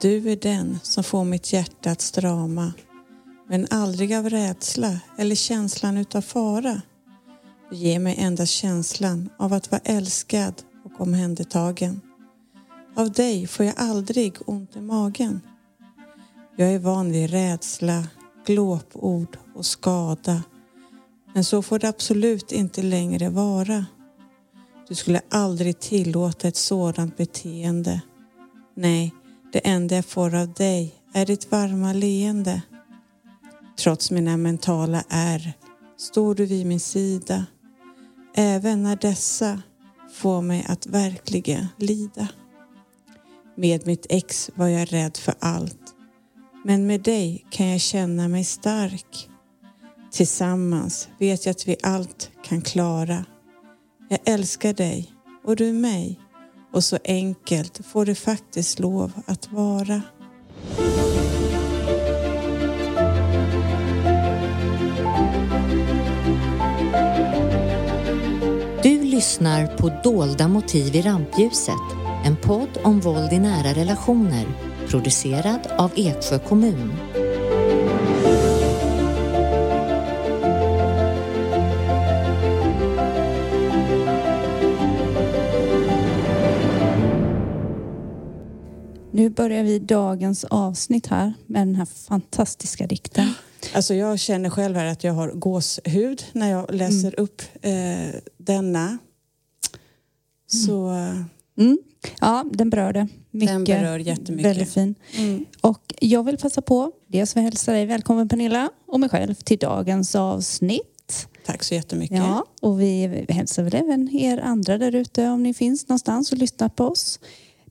Du är den som får mitt hjärta att strama men aldrig av rädsla eller känslan utav fara. Du ger mig endast känslan av att vara älskad och omhändertagen. Av dig får jag aldrig ont i magen. Jag är van vid rädsla, glåpord och skada. Men så får det absolut inte längre vara. Du skulle aldrig tillåta ett sådant beteende. Nej, det enda jag får av dig är ditt varma leende. Trots mina mentala ärr står du vid min sida även när dessa får mig att verkligen lida. Med mitt ex var jag rädd för allt men med dig kan jag känna mig stark. Tillsammans vet jag att vi allt kan klara. Jag älskar dig och du mig och så enkelt får det faktiskt lov att vara. Du lyssnar på Dolda motiv i rampljuset, en podd om våld i nära relationer, producerad av Eksjö kommun. Nu börjar vi dagens avsnitt här med den här fantastiska dikten. Alltså jag känner själv här att jag har gåshud när jag läser upp eh, denna. Så eh, Mm. Ja, den berör det. Mycket. den berör jättemycket. Väldigt fin. Mm. Och jag vill passa på, dels vill jag hälsa dig välkommen Pernilla och mig själv till dagens avsnitt. Tack så jättemycket. Ja, och vi hälsar väl även er andra där ute om ni finns någonstans och lyssnar på oss.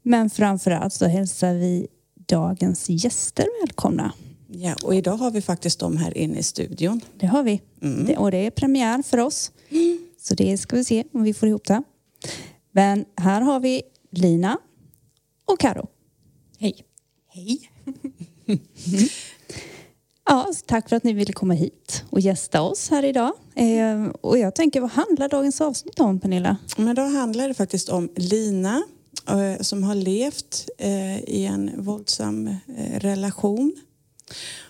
Men framförallt så hälsar vi dagens gäster välkomna. Ja, och idag har vi faktiskt dem här inne i studion. Det har vi. Mm. Det, och det är premiär för oss. Så det ska vi se om vi får ihop det. Men här har vi Lina och Karo. Hej. Hej. Ja, tack för att ni ville komma hit och gästa oss här idag. Eh, och jag tänker, vad handlar dagens avsnitt om Pernilla? Men då handlar det faktiskt om Lina som har levt eh, i en våldsam eh, relation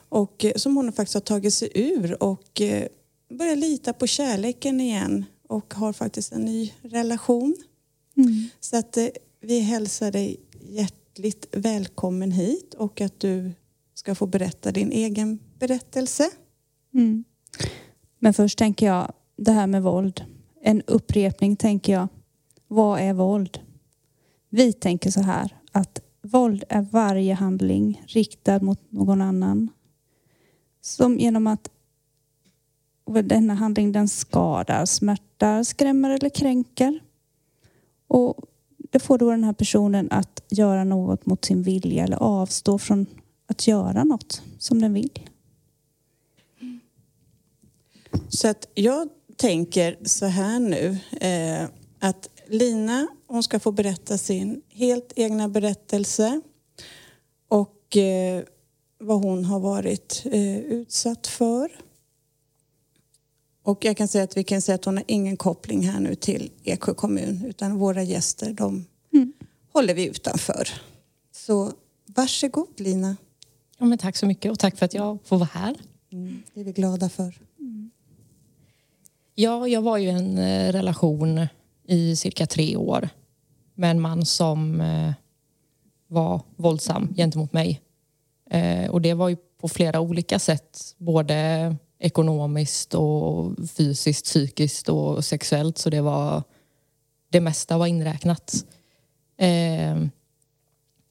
och eh, som hon faktiskt har tagit sig ur och eh, börjar lita på kärleken igen och har faktiskt en ny relation. Så att eh, vi hälsar dig hjärtligt välkommen hit och att du ska få berätta din egen berättelse. Mm. Men först tänker jag, det här med våld. En upprepning tänker jag. Vad är våld? Vi tänker så här att våld är varje handling riktad mot någon annan. Som genom att denna handling den skadar, smärtar, skrämmer eller kränker. Och det får då den här personen att göra något mot sin vilja eller avstå från att göra något som den vill. Så att jag tänker så här nu eh, att Lina hon ska få berätta sin helt egna berättelse och eh, vad hon har varit eh, utsatt för. Och jag kan säga att vi kan säga att hon har ingen koppling här nu till Eksjö kommun utan våra gäster de Mm. håller vi utanför. Så varsågod Lina. Ja, men tack så mycket och tack för att jag får vara här. Mm, det är vi glada för. Ja, jag var ju i en eh, relation i cirka tre år med en man som eh, var våldsam gentemot mig. Eh, och det var ju på flera olika sätt, både ekonomiskt och fysiskt, psykiskt och sexuellt. Så det var det mesta var inräknat. Eh,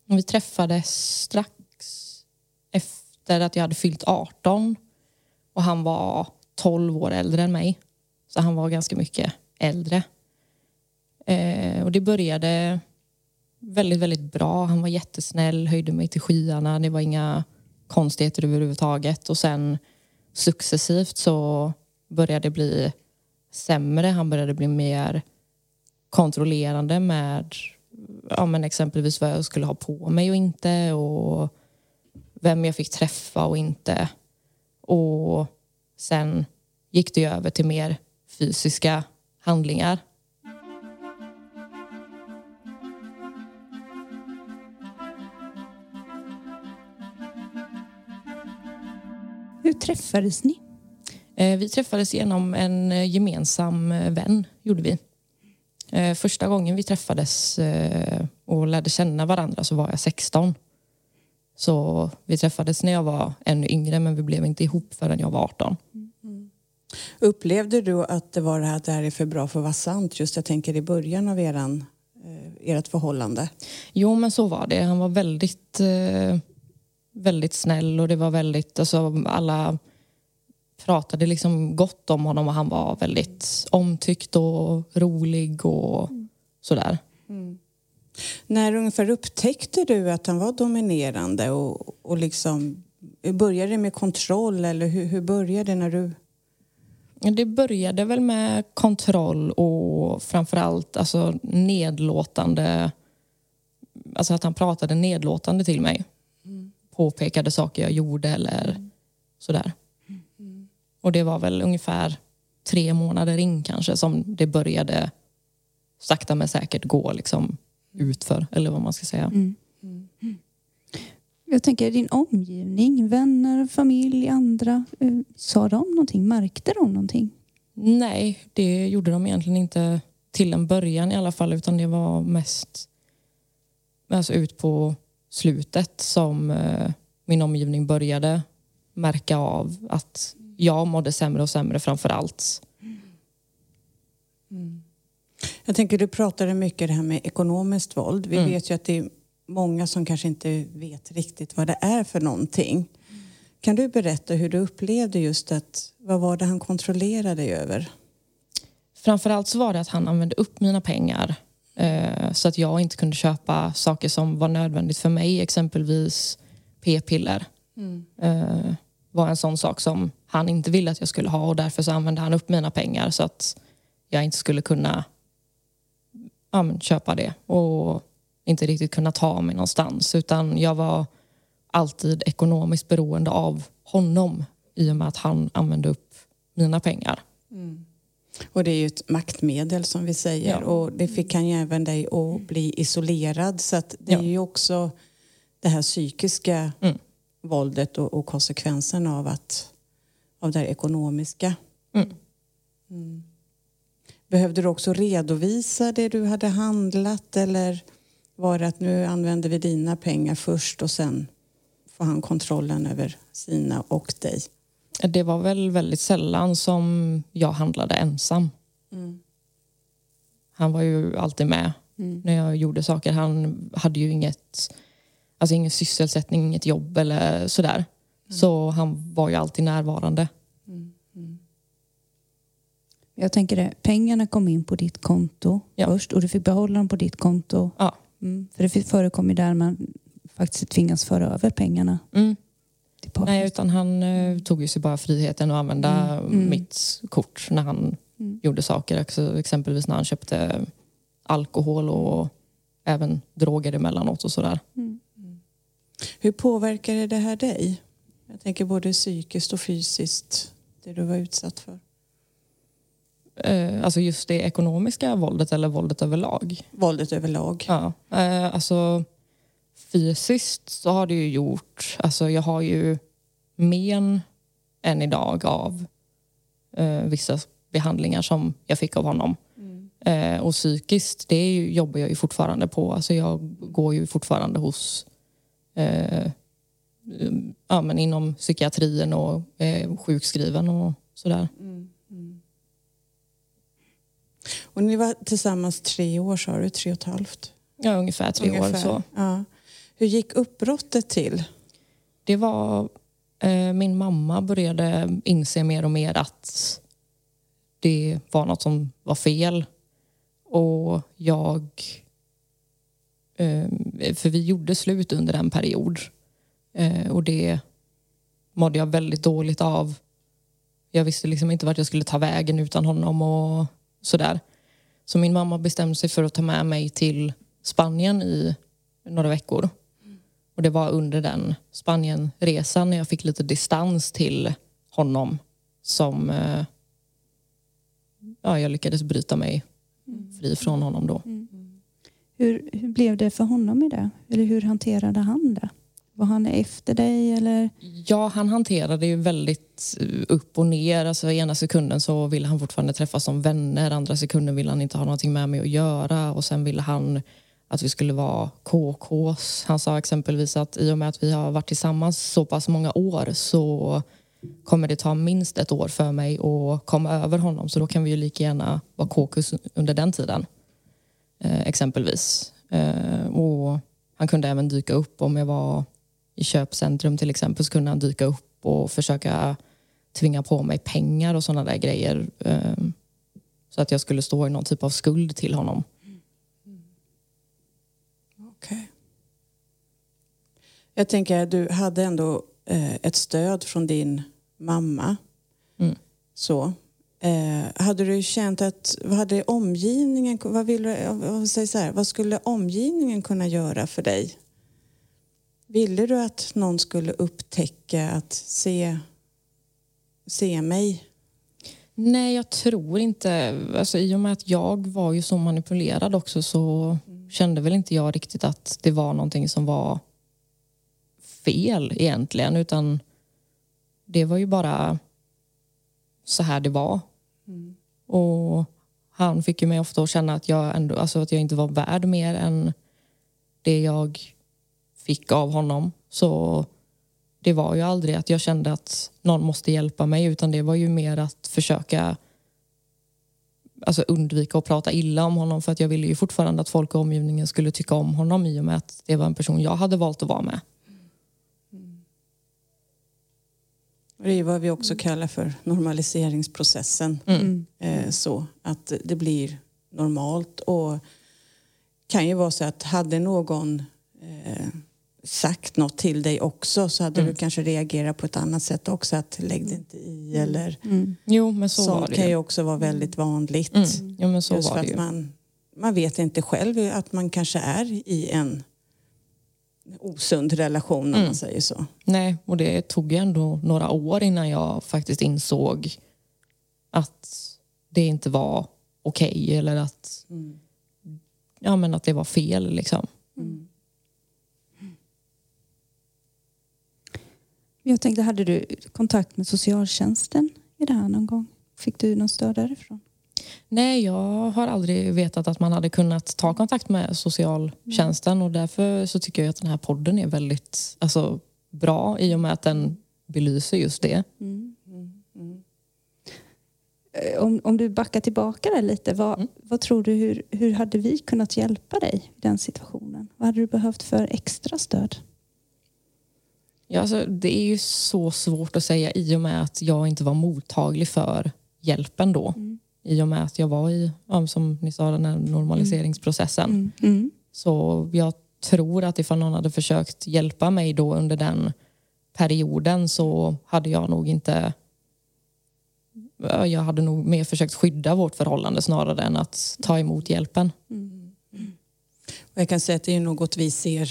vi träffades strax efter att jag hade fyllt 18 och han var 12 år äldre än mig. Så han var ganska mycket äldre. Eh, och det började väldigt, väldigt bra. Han var jättesnäll, höjde mig till skyarna. Det var inga konstigheter överhuvudtaget. Och sen successivt så började det bli sämre. Han började bli mer kontrollerande med ja, men exempelvis vad jag skulle ha på mig och inte och vem jag fick träffa och inte. Och sen gick det ju över till mer fysiska handlingar. Träffades ni? Eh, vi träffades genom en eh, gemensam eh, vän, gjorde vi. Första gången vi träffades och lärde känna varandra så var jag 16. Så vi träffades när jag var ännu yngre men vi blev inte ihop förrän jag var 18. Upplevde du att det var det här att det här är för bra för att vara sant? Just jag tänker i början av eran, ert förhållande. Jo men så var det. Han var väldigt, eh, väldigt snäll och det var väldigt, alltså alla pratade liksom gott om honom och han var väldigt omtyckt och rolig och sådär. När ungefär upptäckte du att han var dominerande och, och liksom började det med kontroll eller hur, hur började det när du Det började väl med kontroll och framförallt alltså nedlåtande... Alltså att han pratade nedlåtande till mig. Påpekade saker jag gjorde eller sådär. Och det var väl ungefär tre månader in kanske som det började sakta men säkert gå liksom utför, eller vad man ska säga. Jag tänker din omgivning, vänner, familj, andra. eh, Sa de någonting? Märkte de någonting? Nej, det gjorde de egentligen inte till en början i alla fall utan det var mest alltså ut på slutet som eh, min omgivning började märka av att jag mådde sämre och sämre framför allt. Jag tänker du pratade mycket det här med ekonomiskt våld. Vi vet ju att det är många som kanske inte vet riktigt vad det är för någonting. Kan du berätta hur du upplevde just att, vad var det han kontrollerade dig över? Framförallt så var det att han använde upp mina pengar så att jag inte kunde köpa saker som var nödvändigt för mig, exempelvis p-piller. Eh, var en sån sak som han inte ville att jag skulle ha och därför så använde han upp mina pengar så att jag inte skulle kunna ja, köpa det och inte riktigt kunna ta mig någonstans utan jag var alltid ekonomiskt beroende av honom i och med att han använde upp mina pengar. Och det är ju ett maktmedel som vi säger Ja. och det fick han ju även dig att bli isolerad så att det Ja. är ju också det här psykiska Mm. våldet och, och konsekvensen av att av det här ekonomiska. Mm. Mm. Behövde du också redovisa det du hade handlat eller var det att nu använder vi dina pengar först och sen får han kontrollen över sina och dig? Det var väl väldigt sällan som jag handlade ensam. Han var ju alltid med när jag gjorde saker. Han hade ju inget, alltså ingen sysselsättning, inget jobb eller sådär. Så han var ju alltid närvarande. Jag tänker det, pengarna kom in på ditt konto Ja. först och du fick behålla dem på ditt konto. Ja. Mm. För det förekommer ju där man faktiskt tvingas föra över pengarna Mm. Nej, utan han eh, tog ju sig bara friheten att använda Mm. mitt kort när han gjorde saker. Också, exempelvis när han köpte alkohol och även droger emellanåt och sådär. Hur påverkade det här dig? Jag tänker både psykiskt och fysiskt, det du var utsatt för. Eh, alltså just det ekonomiska våldet eller våldet överlag. Våldet överlag. Ja, eh, alltså fysiskt så har det ju gjort, alltså jag har ju men än idag av eh, vissa behandlingar som jag fick av honom. Eh, och psykiskt, det är ju, jobbar jag ju fortfarande på. Alltså jag går ju fortfarande hos eh, ja, men inom psykiatrin och eh, sjukskriven och sådär. Och ni var tillsammans tre år sa du, tre och ett halvt? Ja, ungefär tre år Ungefär. så. Ja. Hur gick uppbrottet till? Det var... Eh, min mamma började inse mer och mer att det var något som var fel. Och jag... Eh, för vi gjorde slut under en period. Eh, och det mådde jag väldigt dåligt av. Jag visste liksom inte vart jag skulle ta vägen utan honom och sådär. Så min mamma bestämde sig för att ta med mig till Spanien i några veckor. Och det var under den Spanienresan när jag fick lite distans till honom som eh, ja, jag lyckades bryta mig fri från honom då. Hur, hur blev det för honom i det? Eller hur hanterade han det? Var han efter dig eller? Ja, han hanterade ju väldigt eh, upp och ner. Alltså, ena sekunden så ville han fortfarande träffas som vänner. Andra sekunden ville han inte ha någonting med mig att göra. Och sen ville han att vi skulle vara KKs. Han sa exempelvis att i och med att vi har varit tillsammans så pass många år så kommer det ta minst ett år för mig att komma över honom. Så då kan vi ju lika gärna vara KKs under den tiden. Eh, exempelvis. Eh, och han kunde även dyka upp om jag var i köpcentrum till exempel så kunde han dyka upp och försöka tvinga på mig pengar och sådana där grejer. Eh, så att jag skulle stå i någon typ av skuld till honom. Okej. Jag tänker att du hade ändå eh, ett stöd från din mamma. Mm. Så. Eh, hade du känt att, vad hade omgivningen, vad, vill säger så här, vad skulle omgivningen kunna göra för dig? Ville du att någon skulle upptäcka att se, se mig? Nej, jag tror inte... Alltså, I och med att jag var ju så manipulerad också så kände väl inte jag riktigt att det var någonting som var fel egentligen. Utan det var ju bara så här det var. Och han fick ju mig ofta att känna att jag, ändå, alltså att jag inte var värd mer än det jag fick av honom. Så det var ju aldrig att jag kände att någon måste hjälpa mig utan det var ju mer att försöka alltså undvika att prata illa om honom för att jag ville ju fortfarande att folk i omgivningen skulle tycka om honom i och med att det var en person jag hade valt att vara med. Det är vad vi också kallar för normaliseringsprocessen. Mm. Eh, så att det blir normalt och kan ju vara så att hade någon eh, sagt något till dig också så hade du kanske reagerat på ett annat sätt också. Att lägg det inte i eller Mm. Jo, men så var sånt det kan ju också vara väldigt vanligt. Mm. Jo, men så Just var för det att ju. man, man vet inte själv att man kanske är i en osund relation om Mm. man säger så. Nej, och det tog ju ändå några år innan jag faktiskt insåg att det inte var okej eller att, Mm. ja, men att det var fel. Liksom. Jag tänkte, hade du kontakt med socialtjänsten i det här någon gång? Fick du någon stöd därifrån? Nej, jag har aldrig vetat att man hade kunnat ta kontakt med socialtjänsten och därför så tycker jag att den här podden är väldigt alltså, bra i och med att den belyser just det. Eh, Om, om du backar tillbaka där lite, vad, Mm. vad tror du, hur, hur hade vi kunnat hjälpa dig i den situationen? Vad hade du behövt för extra stöd? Ja, alltså, det är ju så svårt att säga i och med att jag inte var mottaglig för hjälpen då. I och med att jag var i, ja, som ni sa, den här normaliseringsprocessen. Mm. Så jag tror att ifall någon hade försökt hjälpa mig då under den perioden så hade jag nog inte... ja, Jag hade nog mer försökt skydda vårt förhållande snarare än att ta emot hjälpen. Och jag kan säga att det är något vi ser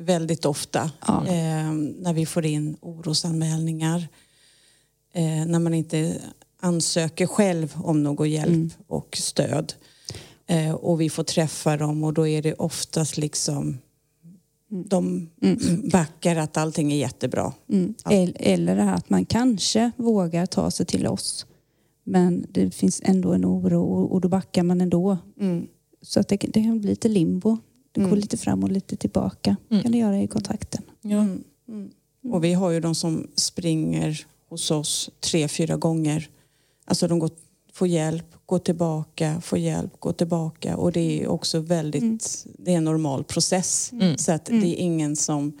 väldigt ofta Ja. eh, när vi får in orosanmälningar. Eh, när man inte ansöker själv om någon hjälp och stöd. Eh, och vi får träffa dem och då är det oftast liksom de backar att allting är jättebra. Mm. El- Eller det här att man kanske vågar ta sig till oss men det finns ändå en oro och, och då backar man ändå. Mm. Så att det, det kan bli lite limbo. Det går Mm. lite fram och lite tillbaka. kan det göra i kontakten. Ja. Mm. Mm. Och vi har ju de som springer hos oss tre, fyra gånger. Alltså de går, får hjälp, går tillbaka, får hjälp, går tillbaka. Och det är också väldigt, det är en normal process. Mm. Så att det är ingen som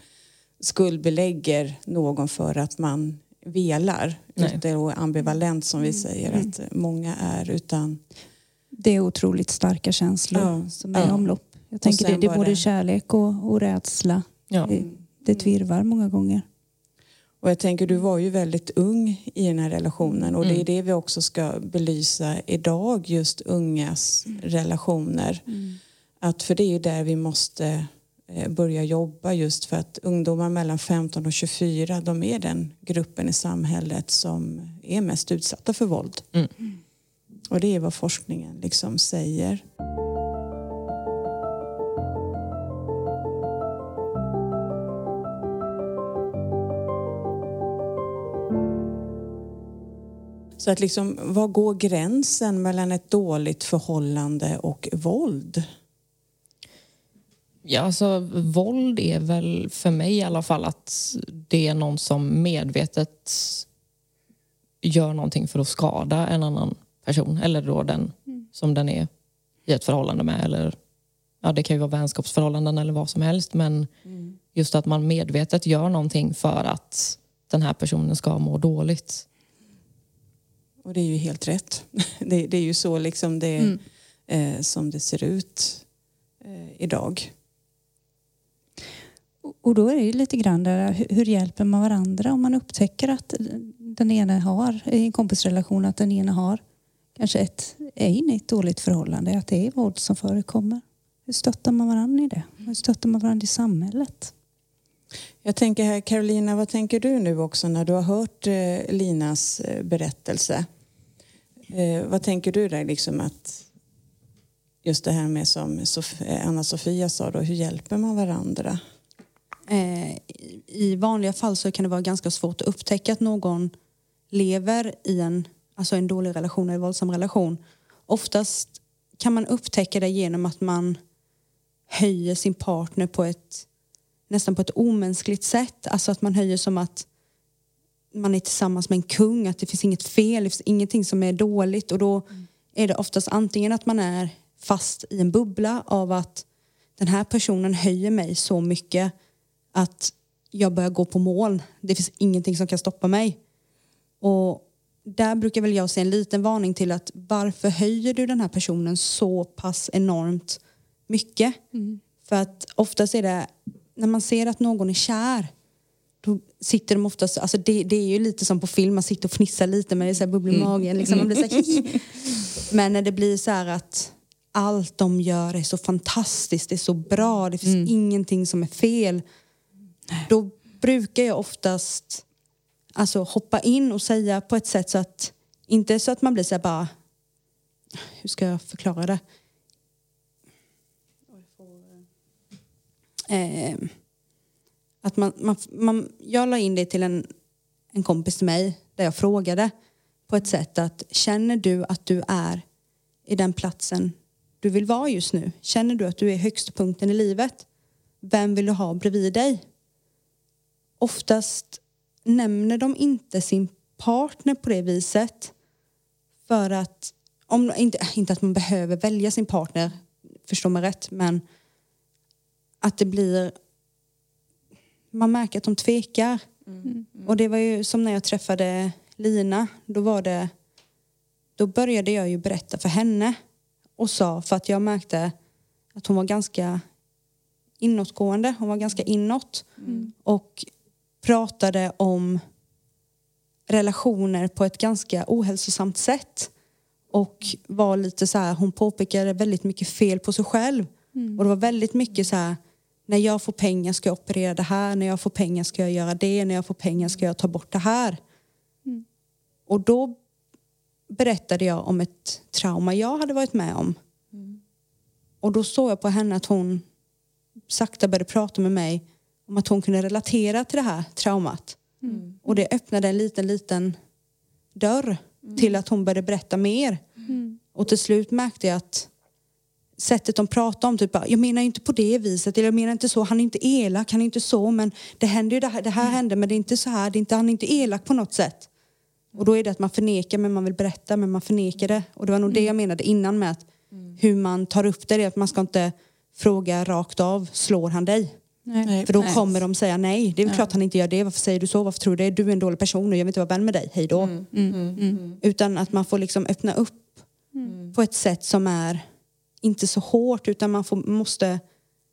skuldbelägger någon för att man velar. Det är ambivalent som vi säger att många är. Utan Det är otroligt starka känslor Ja. som är i Ja. omlopp. Jag tänker det, det är var både det- kärlek och, och rädsla. Ja. Det, det tvirvar många gånger. Och jag tänker, du var ju väldigt ung i den här relationen och det Mm. är det vi också ska belysa idag, just ungas relationer. Att för det är ju där vi måste eh, börja jobba just för att ungdomar mellan 15 och 24, de är den gruppen i samhället som är mest utsatta för våld. Mm. Och det är vad forskningen liksom säger. Så att liksom, vad går gränsen mellan ett dåligt förhållande och våld? Ja, alltså våld är väl för mig i alla fall att det är någon som medvetet gör någonting för att skada en annan person eller då den som den är i ett förhållande med. Eller, ja, det kan ju vara vänskapsförhållanden eller vad som helst men just att man medvetet gör någonting för att den här personen ska må dåligt. Och det är ju helt rätt. Det, det är ju så liksom det, eh, som det ser ut eh, idag. Och då är det ju lite grann där, hur- hur hjälper man varandra om man upptäcker att den ena har, i en kompisrelation, att den ena har kanske ett, är inne i ett dåligt förhållande, att det är våld som förekommer. Hur stöttar man varandra i det? Hur stöttar man varandra i samhället? Jag tänker här, Carolina, vad tänker du nu också när du har hört eh, Linas eh, berättelse? Eh, vad tänker du där liksom att just det här med som Sof- eh, Anna-Sofia sa då, hur hjälper man varandra? Eh, i- I vanliga fall så kan det vara ganska svårt att upptäcka att någon lever i en, alltså en dålig relation eller våldsam relation. Oftast kan man upptäcka det genom att man höjer sin partner på ett nästan på ett omänskligt sätt. Alltså att man höjer som att man är tillsammans med en kung, att det finns inget fel, det finns ingenting som är dåligt och då är det oftast antingen att man är fast i en bubbla av att den här personen höjer mig så mycket att jag börjar gå på moln. Det finns ingenting som kan stoppa mig. Och där brukar väl jag se en liten varning till att varför höjer du den här personen så pass enormt mycket? För att oftast är det, när man ser att någon är kär då sitter de oftast, alltså det, det är ju lite som på film, man sitter och fnissar lite men det är så här bubblor i magen. Liksom, man blir så här, men när det blir så här att allt de gör är så fantastiskt, det är så bra, det finns ingenting som är fel. Då brukar jag oftast alltså, hoppa in och säga på ett sätt så att, inte så att man blir så här bara, hur ska jag förklara det? Eh, att man, man, man, jag la in det till en, en kompis till mig där jag frågade på ett sätt att känner du att du är i den platsen du vill vara just nu? Känner du att du är högstpunkten i livet? Vem vill du ha bredvid dig? Oftast nämner de inte sin partner på det viset för att, om, inte, inte att man behöver välja sin partner, förstå mig rätt, men att det blir man märker att de tvekar. Och det var ju som när jag träffade Lina. Då var det då började jag ju berätta för henne och sa, för att jag märkte att hon var ganska inåtgående, hon var ganska inåt och pratade om relationer på ett ganska ohälsosamt sätt och var lite så här, hon påpekade väldigt mycket fel på sig själv och det var väldigt mycket så här när jag får pengar ska jag operera det här, när jag får pengar ska jag göra det, när jag får pengar ska jag ta bort det här. Och då berättade jag om ett trauma jag hade varit med om. Och då såg jag på henne att hon sakta började prata med mig om att hon kunde relatera till det här traumat. Och det öppnade en liten, liten dörr till att hon började berätta mer. Och till slut märkte jag att sättet de pratade om, typ jag menar inte på det viset, eller jag menar inte så, han är inte elak, han är inte så, men det händer ju det här, det här hände, men det är inte så här, det är inte, han är inte elak på något sätt. Och då är det att man förnekar men man vill berätta men man förnekar det. Och det var nog det jag menade innan med att hur man tar upp det, det är att man ska inte fråga rakt av, slår han dig? Nej. För då Nej. kommer de säga nej, det är väl klart han inte gör det, varför säger du så, varför tror du det, du är en dålig person och jag vill inte vara vän med dig, hej då. Utan att man får liksom öppna upp på ett sätt som är inte så hårt utan man får, måste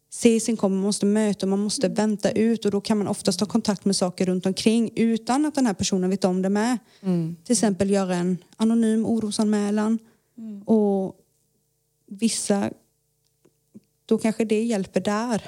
se sin kompis, man måste möta, man måste vänta ut. Och då kan man oftast ta kontakt med saker runt omkring utan att den här personen vet om det med. Till exempel göra en anonym orosanmälan. Och vissa, då kanske det hjälper där.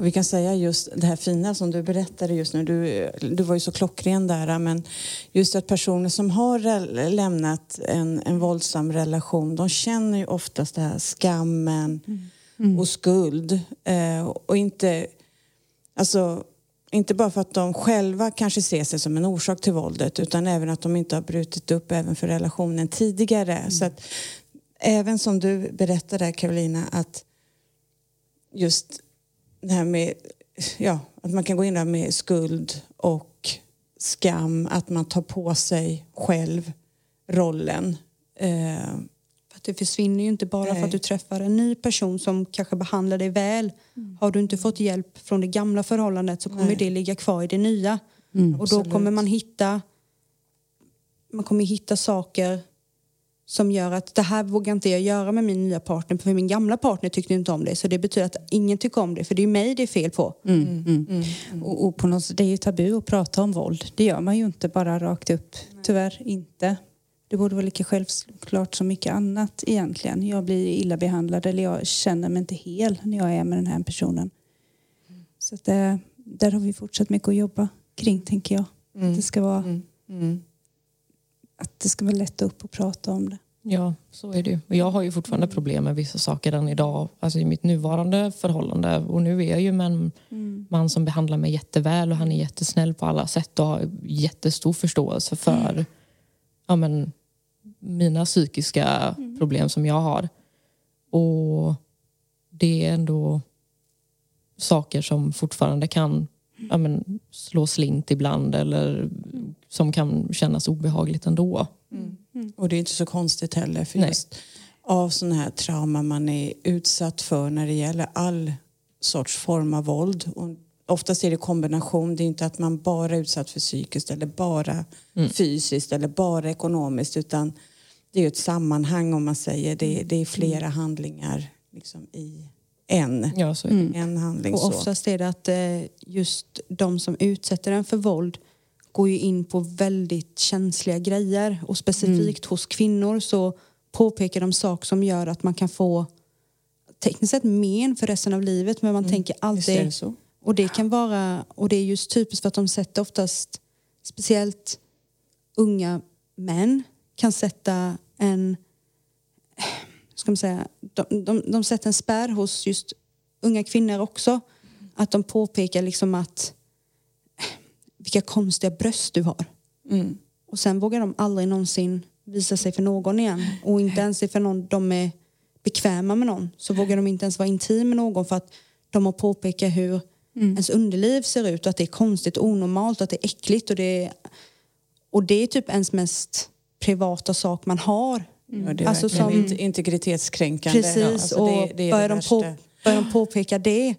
Och vi kan säga just det här fina som du berättade just nu, du, du var ju så klockren där, men just att personer som har lämnat en, en våldsam relation, de känner ju oftast det här skammen och skuld. Eh, och inte, alltså, inte bara för att de själva kanske ser sig som en orsak till våldet, utan även att de inte har brutit upp även för relationen tidigare. Så att, även som du berättade Carolina, att just det här med ja, att man kan gå in där med skuld och skam, att man tar på sig själv rollen. Eh, För att det försvinner ju inte bara för Nej. att du träffar en ny person som kanske behandlar dig väl. Har du inte fått hjälp från det gamla förhållandet så kommer Nej. det ligga kvar i det nya. och då Absolut. kommer man hitta man kommer hitta saker som gör att det här vågar inte jag göra med min nya partner för min gamla partner tyckte inte om det. Så det betyder att ingen tycker om det för det är mig det är fel på. Och, och på något, det är ju tabu att prata om våld. Det gör man ju inte bara rakt upp. Tyvärr inte. Det borde vara lika självklart som mycket annat egentligen. Jag blir illa behandlad eller jag känner mig inte hel när jag är med den här personen. Så det, där har vi fortsatt mycket att jobba kring tänker jag. Att, det ska vara, att det ska vara lätt upp och prata om det. Ja, så är det ju. Och jag har ju fortfarande problem med vissa saker än idag. Alltså i mitt nuvarande förhållande. Och nu är jag ju med en man som behandlar mig jätteväl och han är jättesnäll på alla sätt och har jättestor förståelse för ja, men, mina psykiska problem som jag har. Och det är ändå saker som fortfarande kan ja, men, slå slint ibland eller som kan kännas obehagligt ändå. Och det är inte så konstigt heller för Nej. just av sådana här trauma man är utsatt för när det gäller all sorts form av våld. Och oftast är det kombination, det är inte att man bara är utsatt för psykiskt eller bara fysiskt eller bara ekonomiskt utan det är ett sammanhang om man säger. Det, det är flera handlingar liksom, i en, Ja, så är det. en handling. Och oftast är det att eh, just de som utsätter en för våld går ju in på väldigt känsliga grejer. Och specifikt hos kvinnor så påpekar de saker som gör att man kan få tekniskt sett men för resten av livet. Men man tänker Visst är alltid... det så? Och det kan vara... Och det är just typiskt för att de sätter oftast, speciellt unga män, kan sätta en... Ska man säga, de, de, de sätter en spärr hos just unga kvinnor också. Att de påpekar liksom att vilka konstiga bröst du har. Mm. Och sen vågar de aldrig någonsin visa sig för någon igen. Och inte ens för någon de är bekväma med någon. Så vågar de inte ens vara intim med någon för att de har påpekat hur ens underliv ser ut och att det är konstigt, onormalt, att det är äckligt. Och det är, och det är typ ens mest privata sak man har. Ja, det är Alltså som- int- integritetskränkande. Precis, Alltså, och det, det är börjar, det de på, börjar de påpeka det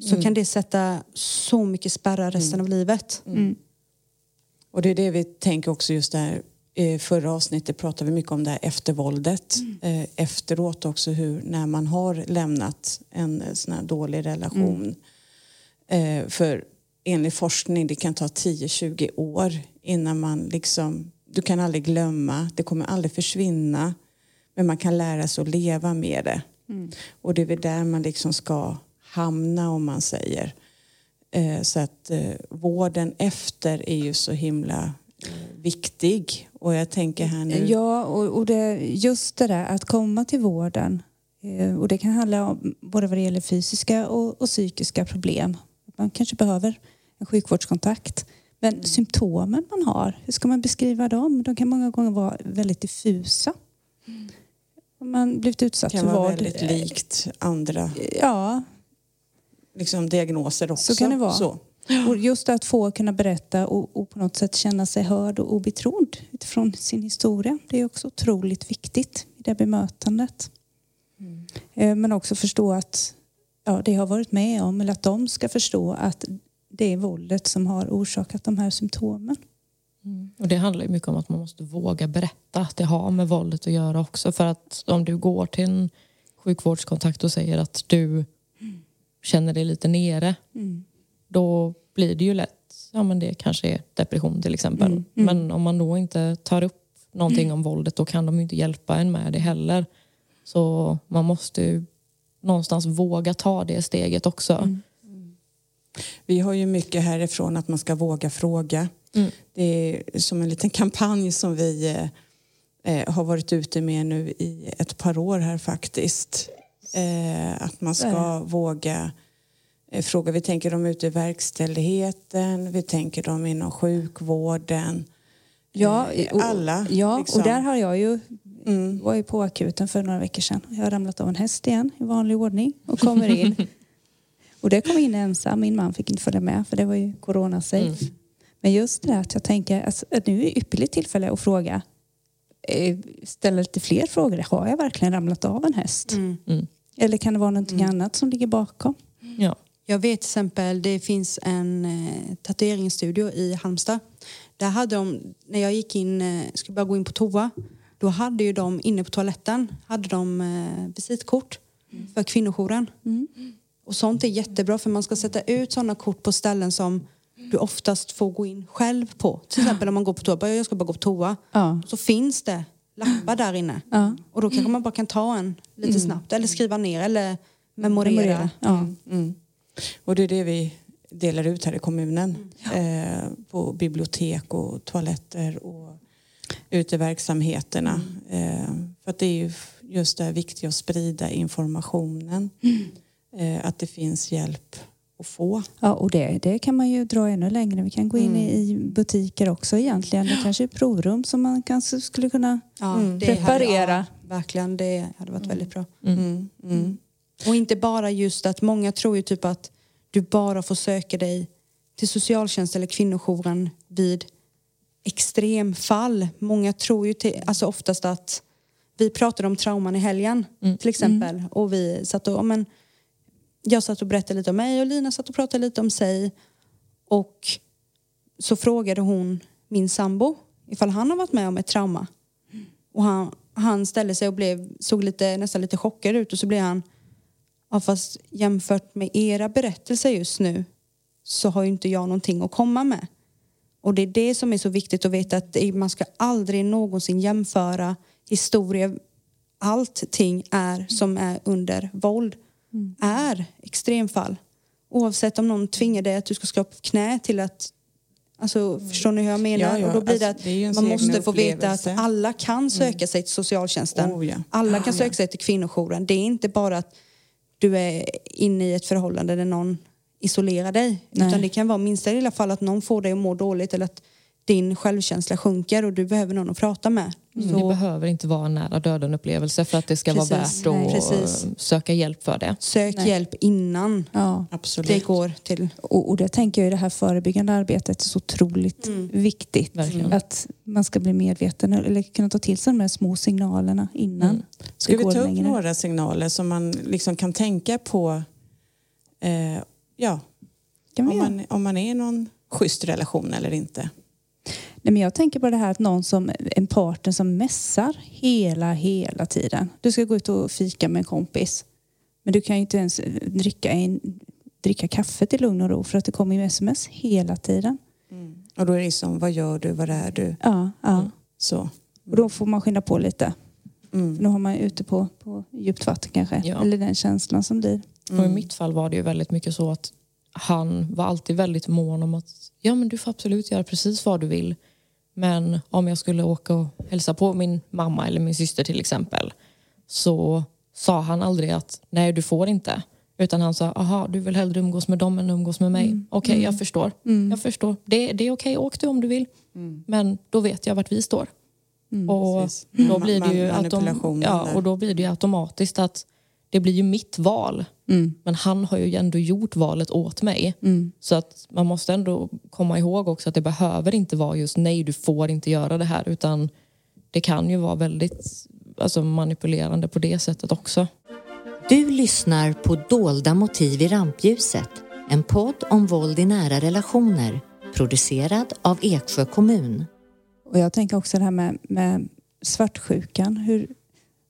så kan det sätta så mycket spärrar resten av livet. Och det är det vi tänker också just där. I förra avsnittet pratade vi mycket om det här eftervåldet. Eh, efteråt också hur när man har lämnat en eh, sån här dålig relation. Eh, för enligt forskning det kan ta 10-20 år innan man liksom, du kan aldrig glömma, det kommer aldrig försvinna. Men man kan lära sig att leva med det. Och det är väl där man liksom ska hamna om man säger. Eh, Så att eh, vården efter är ju så himla eh, viktig. Och jag tänker här nu... Ja, och, och det, just det där att komma till vården. Och det kan handla om både vad det gäller fysiska och, och psykiska problem. Man kanske behöver en sjukvårdskontakt. Men symptomen man har, hur ska man beskriva dem? De kan många gånger vara väldigt diffusa. Om man blivit utsatt kan för vara våld. väldigt likt andra Ja, liksom, diagnoser också. Så kan det vara. Så. och just att få kunna berätta och, och på något sätt känna sig hörd och, och betrodd utifrån sin historia. Det är också otroligt viktigt i det bemötandet. Eh, Men också förstå att ja, det har varit med om, eller att de ska förstå att det är våldet som har orsakat de här symptomen. Och det handlar mycket om att man måste våga berätta att det har med våldet att göra också. För att om du går till en sjukvårdskontakt och säger att du känner dig lite nere. Då blir det ju lätt, ja men det kanske är depression till exempel. Men om man då inte tar upp någonting om våldet då kan de ju inte hjälpa en med det heller. Så man måste ju någonstans våga ta det steget också. Vi har ju mycket härifrån att man ska våga fråga. Mm. Det är som en liten kampanj som vi eh, eh, har varit ute med nu i ett par år här faktiskt. Eh, att man ska våga eh, fråga. Vi tänker dem ute i verkställigheten, vi tänker dem inom sjukvården. Ja, Eh, och, alla, Ja, liksom. och där har jag ju Mm. var ju på akuten för några veckor sedan. Jag har ramlat av en häst igen i vanlig ordning och kommer in. och det kom in ensam. Min man fick inte följa med för det var ju corona safe. Men just det att jag tänker alltså, att nu är det ypperligt tillfälle att fråga eh, ställa lite fler frågor. Har jag verkligen ramlat av en häst? Mm. Eller kan det vara någonting annat som ligger bakom? Ja. Jag vet till exempel, det finns en eh, tatueringsstudio i Halmstad. Där hade de, när jag gick in, eh, skulle bara gå in på toa, då hade ju de inne på toaletten, hade de eh, visitkort för kvinnojouren. Och sånt är jättebra för man ska sätta ut sådana kort på ställen som du oftast får gå in själv på. Till exempel om man går på toa, jag ska bara gå på toa. Ja. Så finns det lappar där inne. Ja. Och då kanske man bara kan ta en lite snabbt eller skriva ner eller memorera. Memorera. Ja. Mm. Och det är det vi delar ut här i kommunen. Eh, på bibliotek och toaletter och ute i verksamheterna. Eh, för att det är ju just det viktiga att sprida informationen. Eh, att det finns hjälp att få. Ja, och det, det kan man ju dra ännu längre. Vi kan gå in i, i butiker också egentligen. Det kanske är provrum som man kanske skulle kunna Ja, Mm. det hade- preparera. ja, verkligen, det hade varit väldigt bra. Mm. Mm. Och inte bara just att många tror ju typ att du bara får söka dig till socialtjänst eller kvinnojouren vid extremfall. Många tror ju till, alltså oftast att vi pratade om trauman i helgen till exempel och vi satt och, men, jag satt och berättade lite om mig och Lina satt och pratade lite om sig och så frågade hon min sambo ifall han har varit med om ett trauma. Och han, han ställde sig och blev, såg lite, nästan lite chockad ut och så blev han Ja, fast jämfört med era berättelser just nu så har ju inte jag någonting att komma med. Och det är det som är så viktigt att veta att man ska aldrig någonsin jämföra historia. Allting är som är under våld är extremfall. Oavsett om någon tvingar dig att du ska skapa upp knä till att Alltså, Förstår ni hur jag menar? Ja, ja. Och då blir det Alltså, det man måste få veta att alla kan söka sig till socialtjänsten. Oh, ja. Alla Ah, kan ja. söka sig till kvinnojouren. Det är inte bara att du är inne i ett förhållande där någon isolerar dig. Nej. Utan det kan vara minsta lilla fall att någon får dig att må dåligt eller att din självkänsla sjunker och du behöver någon att prata med. Det Så behöver inte vara en nära döden upplevelse för att det ska Precis. vara Nej. värt att Precis. söka hjälp för det. sök Nej. hjälp innan Ja. Absolut. det går till... Och, och det tänker jag i det här förebyggande arbetet är så otroligt viktigt. Verkligen. Att man ska bli medveten eller kunna ta till sig de här små signalerna innan. Mm. Ska det vi går ta upp längre. några signaler som man liksom kan tänka på eh, ja, om, man, om man är i någon schysst relation eller inte? Nej, men jag tänker på det här att någon som, en partner som mässar hela, hela tiden. Du ska gå ut och fika med en kompis. Men du kan ju inte ens dricka, en, dricka kaffe till lugn och ro för att det kommer ju sms hela tiden. Och då är det som, vad gör du, var är du? Ja, ja. Så. Och då får man skynda på lite. Mm. Nu har man ute på, på djupt vatten kanske. Ja. Eller den känslan som blir. Och i mitt fall var det ju väldigt mycket så att han var alltid väldigt mån om att ja men du får absolut göra precis vad du vill. Men om jag skulle åka och hälsa på min mamma eller min syster till exempel så sa han aldrig att nej du får inte. Utan han sa, aha du vill hellre umgås med dem än umgås med mig. Okej jag förstår. Jag förstår. Det, det är okej, åk du om du vill. Men då vet jag vart vi står. Och Precis. då blir det ju Man- ja, och då blir det ju automatiskt att det blir ju mitt val. Mm. Men han har ju ändå gjort valet åt mig. Så att man måste ändå komma ihåg också att det behöver inte vara just nej, du får inte göra det här. Utan det kan ju vara väldigt alltså, manipulerande på det sättet också. Du lyssnar på Dolda motiv i rampljuset. En podd om våld i nära relationer. Producerad av Eksjö kommun. Och jag tänker också det här med, med svartsjukan. Hur,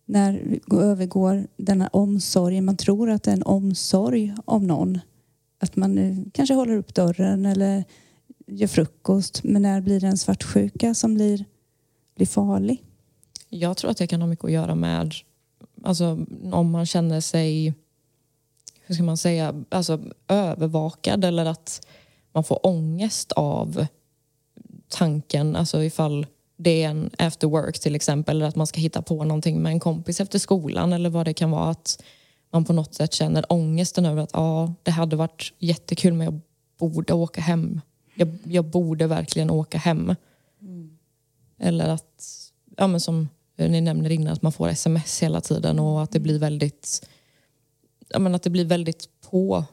när vi den övergår denna omsorg, man tror att det är en omsorg av någon. Att man kanske håller upp dörren eller gör frukost. Men när blir det en svartsjuka som blir, blir farlig? Jag tror att det kan ha mycket att göra med alltså, om man känner sig hur ska man säga, alltså övervakad eller att man får ångest av tanken, alltså ifall det är en after work till exempel, eller att man ska hitta på någonting med en kompis efter skolan eller vad det kan vara. Att man på något sätt känner ångesten över att ja, det hade varit jättekul men jag borde åka hem. Jag, jag borde verkligen åka hem. Eller att, ja men som ni nämner innan, att man får sms hela tiden och att det blir väldigt, ja men att det blir väldigt på.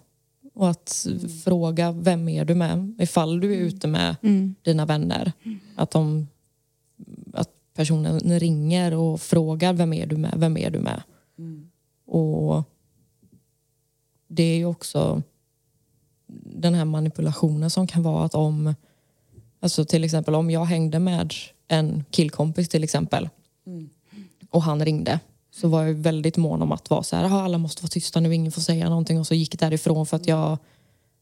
Och att fråga vem är du med? Ifall du är ute med dina vänner. Att, de, personen ringer och frågar vem är du med? Vem är du med? Och det är ju också den här manipulationen som kan vara att om, alltså till exempel om jag hängde med en killkompis till exempel och han ringde så var jag väldigt mån om att vara så här, "Jaha, alla måste vara tysta nu, ingen får säga någonting och så gick jag därifrån för att jag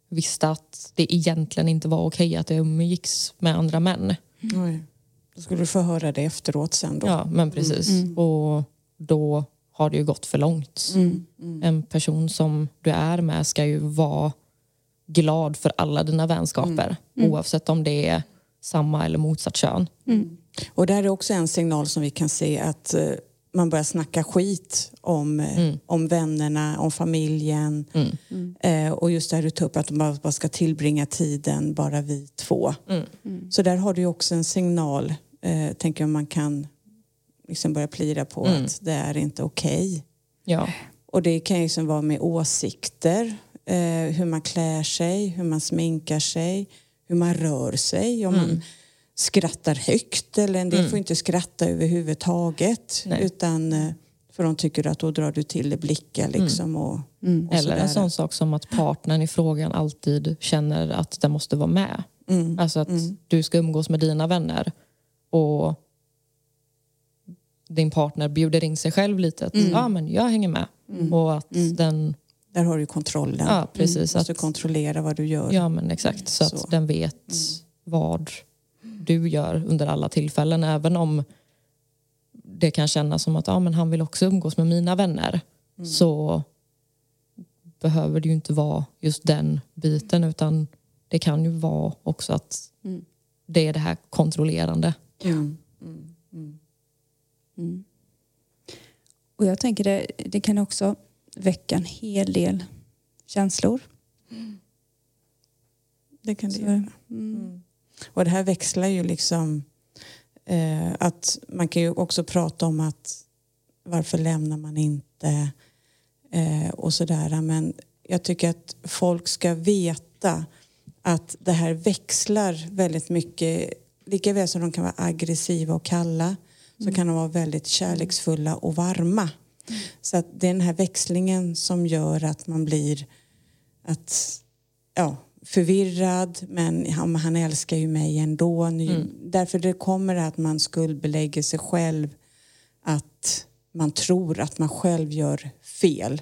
visste att det egentligen inte var okej att det umgicks med andra män. Oj. Då skulle du få höra det efteråt sen då. Ja, men precis. Och då har det ju gått för långt. En person som du är med ska ju vara glad för alla dina vänskaper oavsett om det är samma eller motsatt kön. Och där är också en signal som vi kan se att eh, man börjar snacka skit om, eh, om vännerna, om familjen. Eh, och just det här du tog upp att de bara, ska tillbringa tiden bara vi två. Så där har du också en signal, eh, tänker jag man kan liksom börja plira på att det är inte okej. Ja. Och det kan ju liksom vara med åsikter, eh, hur man klär sig, hur man sminkar sig, hur man rör sig, om man skrattar högt eller en del får inte skratta överhuvudtaget Nej. utan eh, för de tycker att då drar du till det blickar liksom och, och Eller sådär. en sån sak som att partnern i frågan alltid känner att den måste vara med. Alltså att du ska umgås med dina vänner och din partner bjuder in sig själv lite. Att, ja, men jag hänger med. Och att den... Där har du kontrollen. Ja, precis. Måste Att, kontrollera vad du gör. ja, men exakt. Så, Så. att den vet vad du gör under alla tillfällen. Även om det kan kännas som att ja, men han vill också umgås med mina vänner. Så behöver det ju inte vara just den biten utan det kan ju vara också att det är det här kontrollerande. Mm. Och jag tänker det, det kan också väcka en hel del känslor. Det kan det göra. Mm. Och det här växlar ju liksom eh, att man kan ju också prata om att varför lämnar man inte eh, och sådär. Men jag tycker att folk ska veta att det här växlar väldigt mycket. Lika väl som de kan vara aggressiva och kalla så kan de vara väldigt kärleksfulla och varma. Så att det är den här växlingen som gör att man blir att, ja, förvirrad men han, han älskar ju mig ändå. Nu, Därför det kommer att man skuldbelägger sig själv att man tror att man själv gör fel.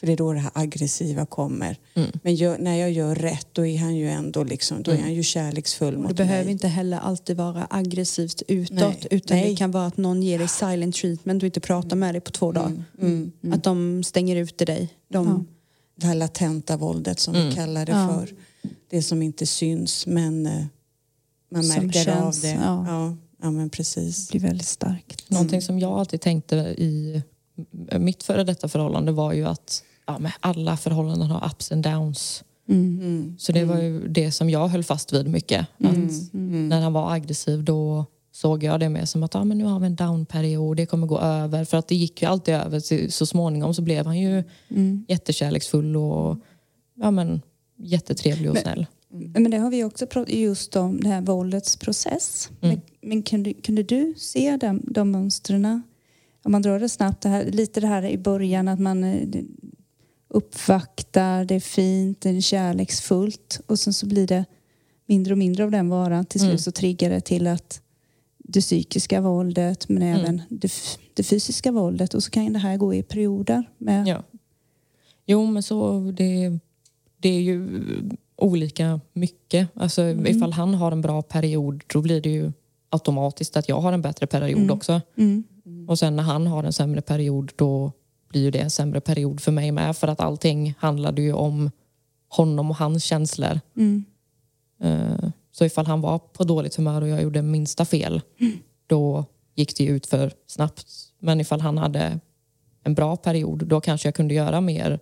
För det är då det här aggressiva kommer. Men gör, när jag gör rätt då är han ju ändå liksom, då är han ju kärleksfull mot det behöver mig. inte heller alltid vara aggressivt utåt Nej. utan Nej. det kan vara att någon ger dig silent treatment och inte pratar med dig på två dagar. Mm. Att de stänger ute dig. De, Det här latenta våldet som vi kallar det Ja. för. Det som inte syns men eh, man Som märker känns, av det. ja. Ja. Ja, men precis. Det blir väldigt starkt. Någonting som jag alltid tänkte i mitt före detta förhållande var ju att ja, men alla förhållanden har ups and downs. Mm. Så det var ju det som jag höll fast vid mycket. Att När han var aggressiv då såg jag det mer som att ja, men nu har vi en downperiod, det kommer gå över. För att det gick ju alltid över. Så, småningom så blev han ju jättekärleksfull och ja, men, jättetrevlig och snäll. Men det har vi också pratat just om, det här våldets process. Men, men kunde, kunde du se de, de mönstren? Om man drar det snabbt, det här, lite det här i början att man eh, uppvaktar, det är fint, det är kärleksfullt och sen så blir det mindre och mindre av den varan. Till slut så triggar det till att det psykiska våldet men även det, f- det fysiska våldet och så kan det här gå i perioder. Med, Ja. Jo, men så det, det är ju olika mycket. Alltså, Ifall han har en bra period då blir det ju automatiskt att jag har en bättre period också. Mm. Och sen när han har en sämre period då blir ju det en sämre period för mig med för att allting handlade ju om honom och hans känslor. Mm. Eh, Så ifall han var på dåligt humör och jag gjorde minsta fel, då gick det ut för snabbt. Men ifall han hade en bra period, då kanske jag kunde göra mer,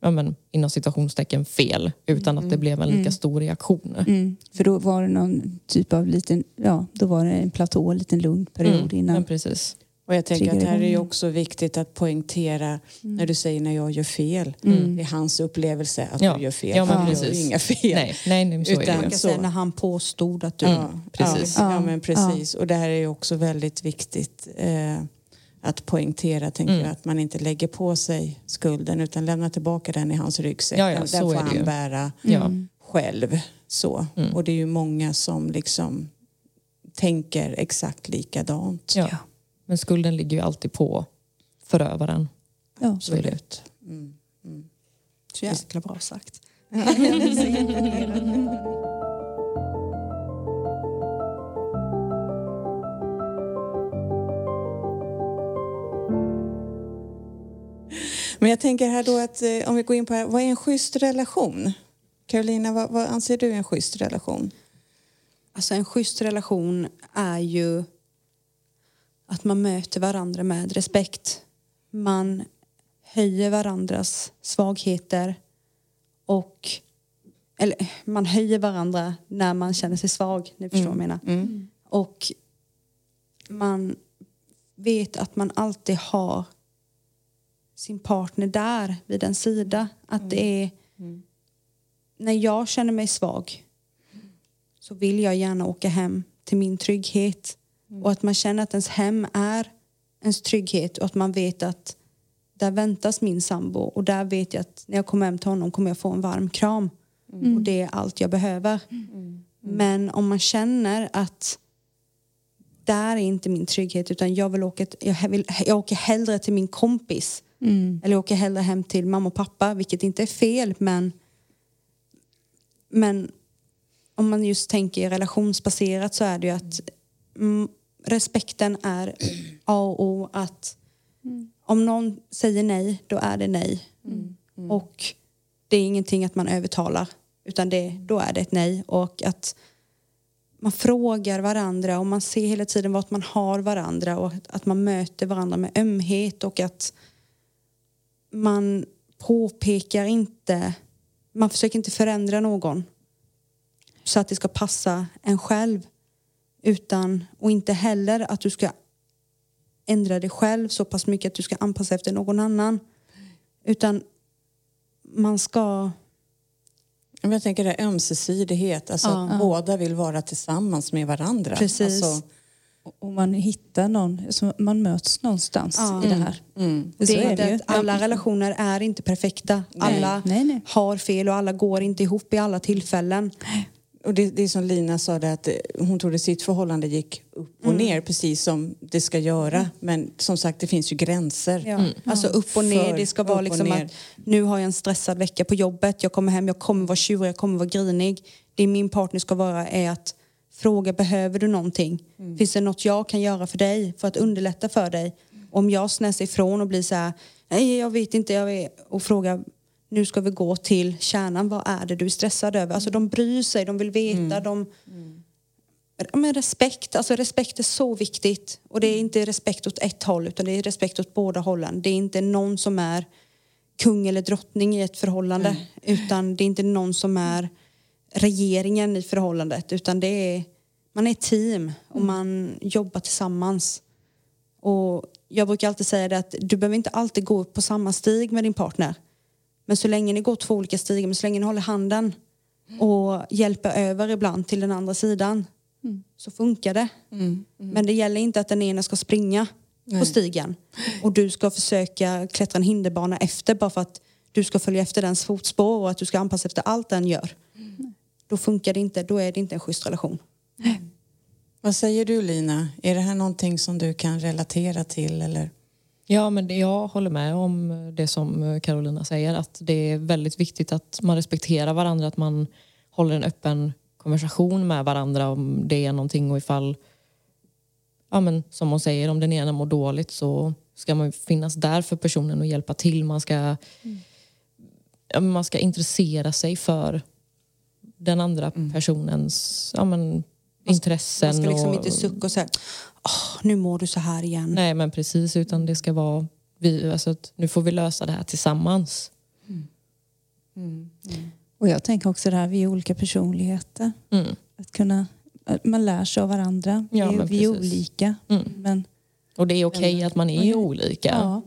ja men, inom situationstecken fel, utan att det blev en lika stor reaktion. Mm. För då var det någon typ av liten, ja, då var det en platå, en liten lugn period Mm, innan. men precis. Och jag tänker att här är det också viktigt att poängtera när du säger när jag gör fel. Mm. Det är hans upplevelse att Ja. du gör fel. Ja, men Han gör ju precis. inga fel. Nej, nej, nej så Utan- Så. säga när han påstod att du... Ja, precis. Ja, ja, men precis. Och det här är ju också väldigt viktigt eh, att poängtera, tänker Mm. jag, att man inte lägger på sig skulden utan lämnar tillbaka den i hans ryggsäck. Ja, ja, den får är det han ju. bära själv. Så. Mm. Och det är ju många som liksom tänker exakt likadant. Ja. Men skulden ligger ju alltid på förövaren. Ja. Så är det. Absolut. Mm. Mm. Så jäkla bra sagt. Men jag tänker här då att eh, om vi går in på här, vad är en schysst relation? Carolina, vad, vad anser du är en schysst relation? Alltså en schysst relation är ju att man möter varandra med respekt. Man höjer varandras svagheter och eller man höjer varandra när man känner sig svag, ni förstår vad jag menar. Mm. Och man vet att man alltid har sin partner där vid en sida. Att det är när jag känner mig svag så vill jag gärna åka hem till min trygghet. Och att man känner att ens hem är ens trygghet och att man vet att där väntas min sambo och där vet jag att när jag kommer hem till honom kommer jag få en varm kram. Och det är allt jag behöver. Men om man känner att där är inte min trygghet utan jag vill åka, jag, vill, jag åker hellre till min kompis Mm. eller jag åker hellre hem till mamma och pappa vilket inte är fel men men om man just tänker relationsbaserat så är det ju att mm, respekten är A och O att om någon säger nej då är det nej. Och det är ingenting att man övertalar utan det, då är det ett nej. Och att man frågar varandra och man ser hela tiden vart man har varandra och att, att man möter varandra med ömhet och att man påpekar inte, man försöker inte förändra någon så att det ska passa en själv utan, och inte heller att du ska ändra dig själv så pass mycket att du ska anpassa efter någon annan utan man ska Jag tänker det här ömsesidighet, alltså Ja. att båda vill vara tillsammans med varandra. Precis. Alltså, Och man hittar någon, så man möts någonstans Ja. i det här. mm. För det så är inte det alla relationer är inte perfekta. Nej. Alla Nej, nej. har fel och alla går inte ihop i alla tillfällen. Och det, det är som Lina sa, det att eh, hon trodde sitt förhållande gick upp och Mm. ner precis som det ska göra. Men som sagt, det finns ju gränser. Ja. Alltså upp och ner. För Det ska vara liksom att nu har jag en stressad vecka på jobbet. Jag kommer hem, jag kommer vara tjurig, jag kommer vara grinig. Det min partner ska vara är att fråga behöver du någonting? Finns det något jag kan göra för dig för att underlätta för dig? Om jag snäser ifrån och blir så här, nej jag vet inte, jag och frågar nu ska vi gå till kärnan, vad är det du är stressad över? Alltså de bryr sig, de vill veta, de Ja, men respekt, alltså respekt är så viktigt. Och det är inte respekt åt ett håll utan det är respekt åt båda hållen. Det är inte någon som är kung eller drottning i ett förhållande. Utan det är inte någon som är regeringen i förhållandet. Utan det är, man är ett team och man jobbar tillsammans. Och jag brukar alltid säga det att du behöver inte alltid gå upp på samma stig med din partner. Men så länge ni går två olika stigar, men så länge ni håller handen och hjälper över ibland till den andra sidan så funkar det. Men det gäller inte att den ena ska springa på stigen och du ska försöka klättra en hinderbana efter bara för att du ska följa efter dens fotspår och att du ska anpassa efter allt den gör. Då funkar det inte, då är det inte en schysst relation. Vad säger du Lina? Är det här någonting som du kan relatera till? Eller? Ja, men det, jag håller med om det som Carolina säger. Att det är väldigt viktigt att man respekterar varandra. Att man håller en öppen konversation med varandra om det är någonting och ifall, ja men som hon säger, om den ena mår dåligt så ska man finnas där för personen och hjälpa till. Man ska, men man ska intressera sig för den andra personens ja, men, intressen. Man ska liksom och, inte sucka och säga Åh, nu mår du så här igen. Nej men precis, utan det ska vara vi, alltså, att nu får vi lösa det här tillsammans. Och jag tänker också det här, vi är olika personligheter. Mm. Att kunna, man lär sig av varandra. Ja, vi, men vi är olika. Mm. Men Och det är okej att man är olika. ja,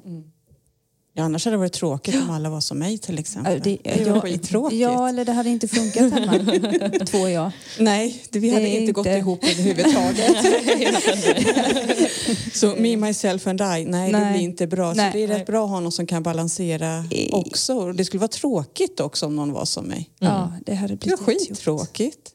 Ja, annars hade det varit tråkigt om alla var som mig till exempel. Ja, det, det var ja, skittråkigt. ja, eller det hade inte funkat hemma. Två jag. Nej, det, vi hade Det är inte gått ihop överhuvudtaget. så me, myself and I, nej, det Nej. blir inte bra. Nej. Så det är rätt bra att ha någon som kan balansera också. Det skulle vara tråkigt också om någon var som mig. Ja, det hade Det var blivit skittråkigt.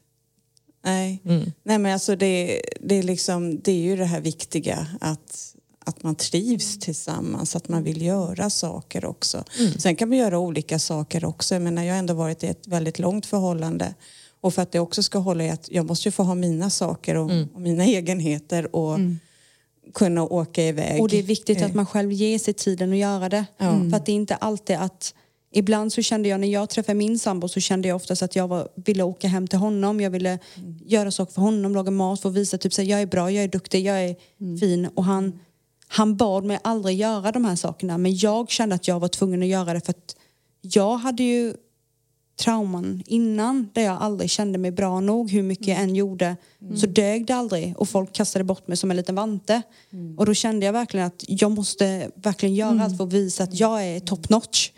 Nej. Mm. Nej men alltså det, det, är liksom, det är ju det här viktiga att, att man trivs tillsammans, att man vill göra saker också. Sen kan man göra olika saker också. Jag menar, jag har ändå varit i ett väldigt långt förhållande. Och för att det också ska hålla i att jag måste ju få ha mina saker och, och mina egenheter och kunna åka iväg. Och det är viktigt att man själv ger sig tiden att göra det. För att det är inte alltid att Ibland så kände jag när jag träffade min sambo så kände jag oftast att jag var, ville åka hem till honom. Jag ville göra saker för honom, laga mat att visa typ så här, jag är bra, jag är duktig, jag är fin. Och han, han bad mig aldrig göra de här sakerna. Men jag kände att jag var tvungen att göra det för att jag hade ju trauman innan där jag aldrig kände mig bra nog hur mycket jag än gjorde. Så dög det aldrig och folk kastade bort mig som en liten vante. Och då kände jag verkligen att jag måste verkligen göra allt för att visa att jag är top notch.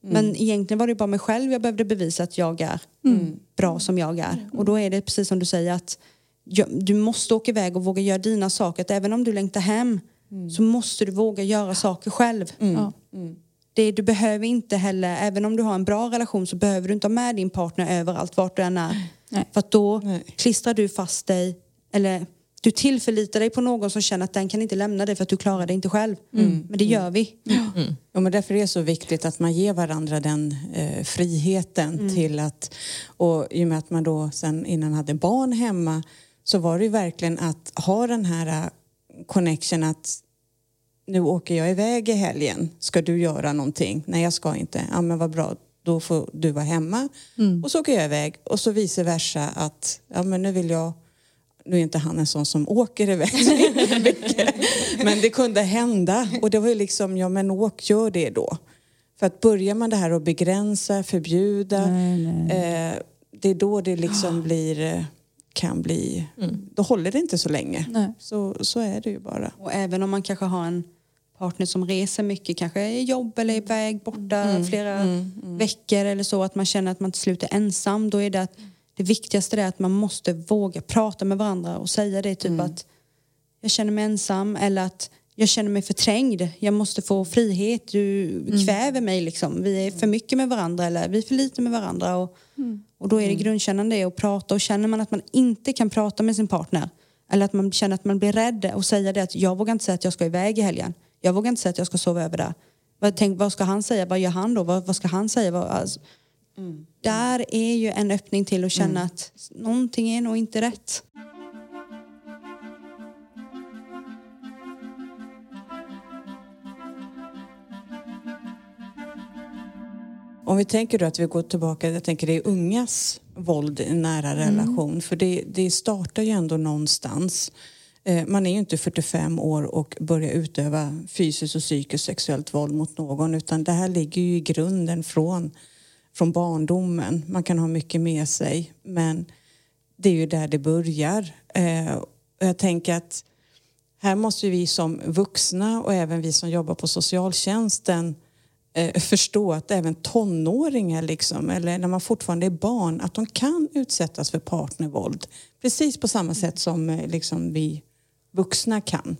Men egentligen var det bara mig själv jag behövde bevisa att jag är bra som jag är. Och då är det precis som du säger att jag, du måste åka iväg och våga göra dina saker att även om du längtar hem så måste du våga göra saker själv Ja. det, du behöver inte heller, även om du har en bra relation så behöver du inte ha med din partner överallt vart du än är. Nej. För att då Nej. klistrar du fast dig, eller du tillförlitar dig på någon som känner att den kan inte lämna dig för att du klarar det inte själv. Men det gör vi. Ja, men därför är det så viktigt att man ger varandra den eh, friheten till att... Och i och med att man då sen innan hade barn hemma så var det ju verkligen att ha den här connection att nu åker jag iväg i helgen. Ska du göra någonting? Nej, jag ska inte. Ja, men vad bra. Då får du vara hemma. Och så åker jag iväg. Och så vice versa att ja, men nu vill jag nu är inte han en sån som åker iväg så mycket. Men det kunde hända. Och det var ju liksom, ja men åk, gör det då. För att börjar man det här att begränsa, förbjuda. Nej, nej. Eh, det är då det liksom blir, eh, kan bli, då håller det inte så länge. Nej. Så, så är det ju bara. Och även om man kanske har en partner som reser mycket, kanske är i jobb eller iväg borta flera veckor eller så, att man känner att man till slut är ensam, då är det att det viktigaste är att man måste våga prata med varandra och säga det typ att jag känner mig ensam eller att jag känner mig förträngd, jag måste få frihet, du kväver mig liksom. Vi är för mycket med varandra eller vi är för lite med varandra. Och, och då är det grundkännande att prata och känner man att man inte kan prata med sin partner eller att man känner att man blir rädd och säga det att jag vågar inte säga att jag ska iväg i helgen. Jag vågar inte säga att jag ska sova över där. Vad, tänk, vad ska han säga? Vad gör han då? Vad, vad ska han säga? Vad, alltså, Där är ju en öppning till att känna att någonting är nog inte rätt. Om vi tänker då att vi går tillbaka, jag tänker det är ungas våld i nära relation. För det, det startar ju ändå någonstans. Eh, Man är ju inte 45 år och börjar utöva fysiskt och psykiskt sexuellt våld mot någon utan det här ligger ju i grunden från, från barndomen. Man kan ha mycket med sig men det är ju där det börjar. Eh, jag tänker att här måste vi som vuxna och även vi som jobbar på socialtjänsten eh, förstå att även tonåringar, liksom, eller när man fortfarande är barn, att de kan utsättas för partnervåld. Precis på samma sätt som eh, liksom, vi vuxna kan.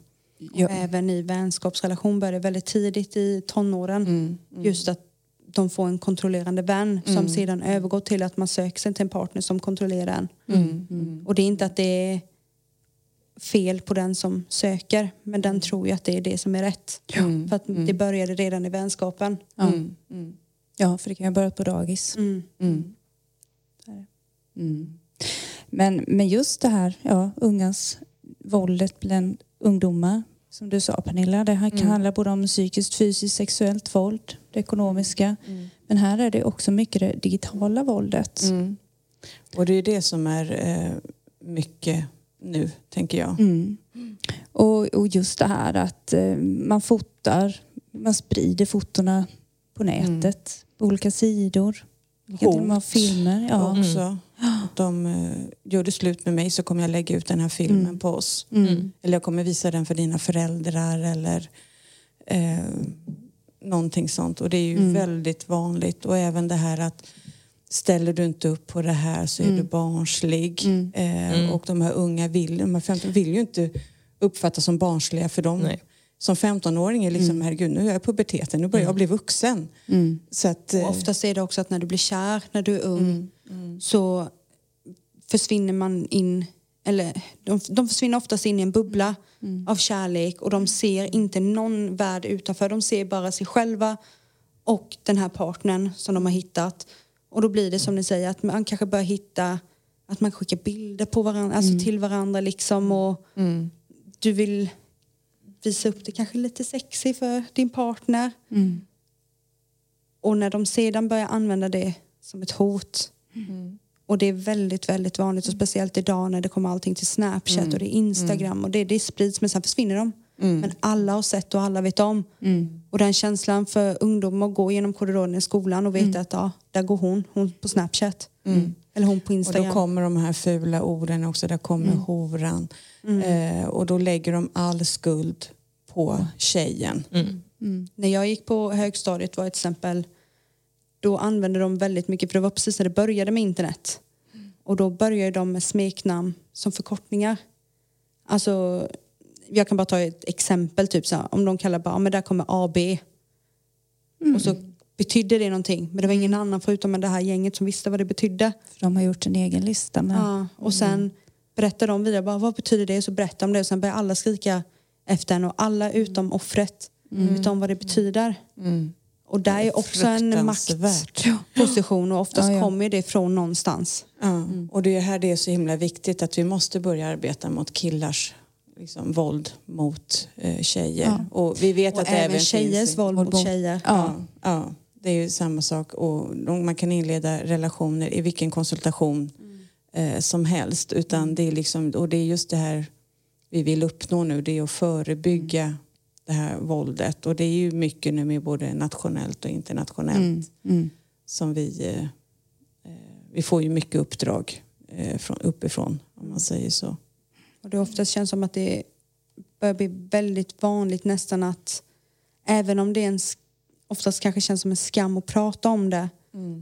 Och även i vänskapsrelation börjar väldigt tidigt i tonåren. Just att de får en kontrollerande vän som sedan övergår till att man söker sig till en partner som kontrollerar en. Och det är inte att det är fel på den som söker men den tror ju att det är det som är rätt. För att det började redan i vänskapen. Ja. ja, för det kan ju ha börjat på dagis. Mm. Men, men just det här, ja, ungas våldet bland ungdomar som du sa Pernilla, det här kan Mm. handla både om psykiskt, fysiskt, sexuellt våld, det ekonomiska. Mm. Men här är det också mycket det digitala våldet. Mm. Och det är det som är eh, mycket nu, tänker jag. Mm. Och, och just det här att eh, man fotar, man sprider fotona på nätet, på olika sidor. Det kan till och med vara Hot. filmer. Ja. Också. Att de eh, gör du slut med mig så kommer jag lägga ut den här filmen Mm. på oss. Mm. Eller jag kommer visa den för dina föräldrar eller eh, någonting sånt. Och det är ju Mm. väldigt vanligt. Och även det här att ställer du inte upp på det här så är Mm. du barnslig. Mm. Eh, Mm. Och de här unga vill, de här 15 vill ju inte uppfattas som barnsliga för dem. Nej. Som 15-åring är liksom, Mm. herregud nu är jag i puberteten, nu börjar jag bli vuxen. Mm. Så att, eh, oftast är det också att när du blir kär, när du är ung, mm, mm, så försvinner man in, eller de, de försvinner oftast in i en bubbla Mm. av kärlek och de ser inte någon värld utanför. De ser bara sig själva och den här partnern som de har hittat. Och då blir det som ni säger, att man kanske börjar hitta, att man skickar bilder på varandra, alltså till varandra liksom och mm, du vill visa upp det kanske lite sexy för din partner. Mm. Och när de sedan börjar använda det som ett hot mm. och det är väldigt, väldigt vanligt och speciellt idag när det kommer allting till Snapchat och det är Instagram och det, det sprids men sen försvinner de. Mm. Men alla har sett och alla vet om. Mm. Och den känslan för ungdomar att gå genom korridoren i skolan och veta att ja, där går hon, hon på Snapchat. Mm. Eller hon på Och Instagram. då kommer de här fula orden också, där kommer Mm. horan. Mm. Eh, och då lägger de all skuld på tjejen. Mm. Mm. När jag gick på högstadiet var ett exempel, då använde de väldigt mycket, för det var precis när det började med internet. Och då började de med smeknamn som förkortningar. Alltså, jag kan bara ta ett exempel, typ så här, om de kallar bara, ja, men där kommer AB. Och så betydde det någonting, men det var ingen annan förutom det här gänget som visste vad det betydde. För de har gjort en egen lista med... Ja, och sen berättar de vidare, bara, vad betyder det? Så berättar de det och sen börjar alla skrika efter en och alla utom offret vet om vad det betyder. Mm. Och där är också en maktposition och oftast Ja, ja. kommer det från någonstans. Ja. Och det är här det är så himla viktigt att vi måste börja arbeta mot killars liksom, våld mot eh, tjejer. Ja. Och vi vet Och att det även tjejers finns... våld mot mot- tjejer. Ja, ja, det är ju samma sak. Och man kan inleda relationer i vilken konsultation eh, som helst. Utan det är liksom, och det är just det här vi vill uppnå nu, det är att förebygga det här våldet. Och det är ju mycket nu med både nationellt och internationellt Mm. Mm. som vi... Eh, eh, vi får ju mycket uppdrag eh, från, uppifrån, om man säger så. Och det oftast känns som att det börjar bli väldigt vanligt nästan att även om det är en, oftast kanske känns som en skam att prata om det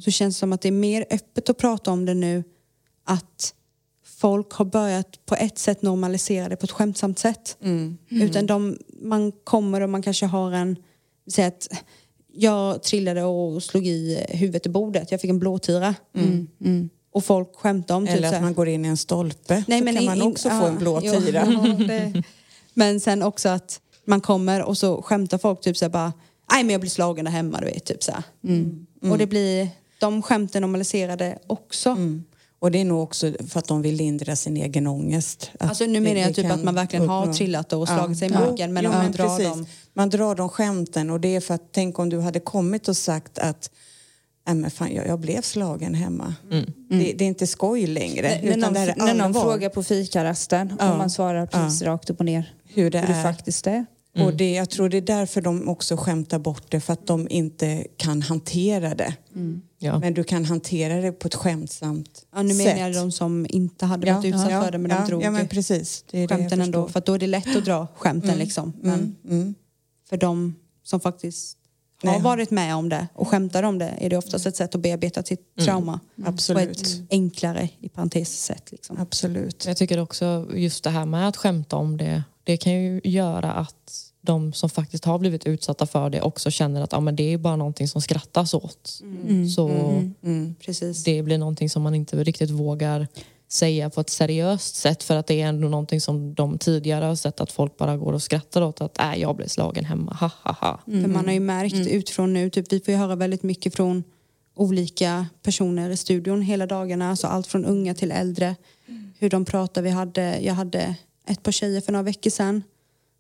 så känns det som att det är mer öppet att prata om det nu att folk har börjat på ett sätt normalisera det på ett skämtsamt sätt. Mm. Utan de, man kommer och man kanske har en... Säg att jag trillade och slog i huvudet i bordet. Jag fick en blåtira. Mm. Mm. Och folk skämtar om typ Eller så att man går in i en stolpe. Nej, så men kan in- man in- också få ja, en blå tira. ja, Men sen också att man kommer och så skämtar folk typ så här bara Nej men jag blir slagen där hemma du vet typ så här. Och det blir de skämten normaliserade också. Mm. Och det är nog också för att de vill lindra sin egen ångest. Alltså nu menar jag typ att man verkligen har trillat och slagit sig i Ja. marken men Jo, om man men drar precis. dem. Man drar de skämten och det är för att tänk om du hade kommit och sagt att Nej, men fan, jag, jag blev slagen hemma. Det, det är inte skoj längre. När, utan någon, det när någon frågar på fikarasten Ja. och man svarar precis rakt upp och ner hur det hur det är. faktiskt är. Och det, jag tror det är därför de också skämtar bort det, för att de inte kan hantera det. Ja. Men du kan hantera det på ett skämtsamt Ja, nu sätt. menar jag de som inte hade varit utsatta för det men ja, de drog ja, men precis. Det är skämten ändå. För att då är det lätt att dra skämten liksom. Men Mm, mm. för de som faktiskt har varit med om det och skämtar om det är det oftast ett sätt att bearbeta sitt trauma. På Absolut. ett enklare, i parentes, sätt. Liksom. Absolut. Jag tycker också just det här med att skämta om det, det kan ju göra att de som faktiskt har blivit utsatta för det också känner att ja, men det är bara någonting som skrattas åt. Så Mm. Precis. det blir någonting som man inte riktigt vågar säga på ett seriöst sätt för att det är ändå någonting som de tidigare har sett att folk bara går och skrattar åt att äh, jag blev slagen hemma, ha ha ha. För man har ju märkt utifrån nu, typ, vi får ju höra väldigt mycket från olika personer i studion hela dagarna. Alltså allt från unga till äldre. Hur de pratar. Vi hade, jag hade ett par tjejer för några veckor sedan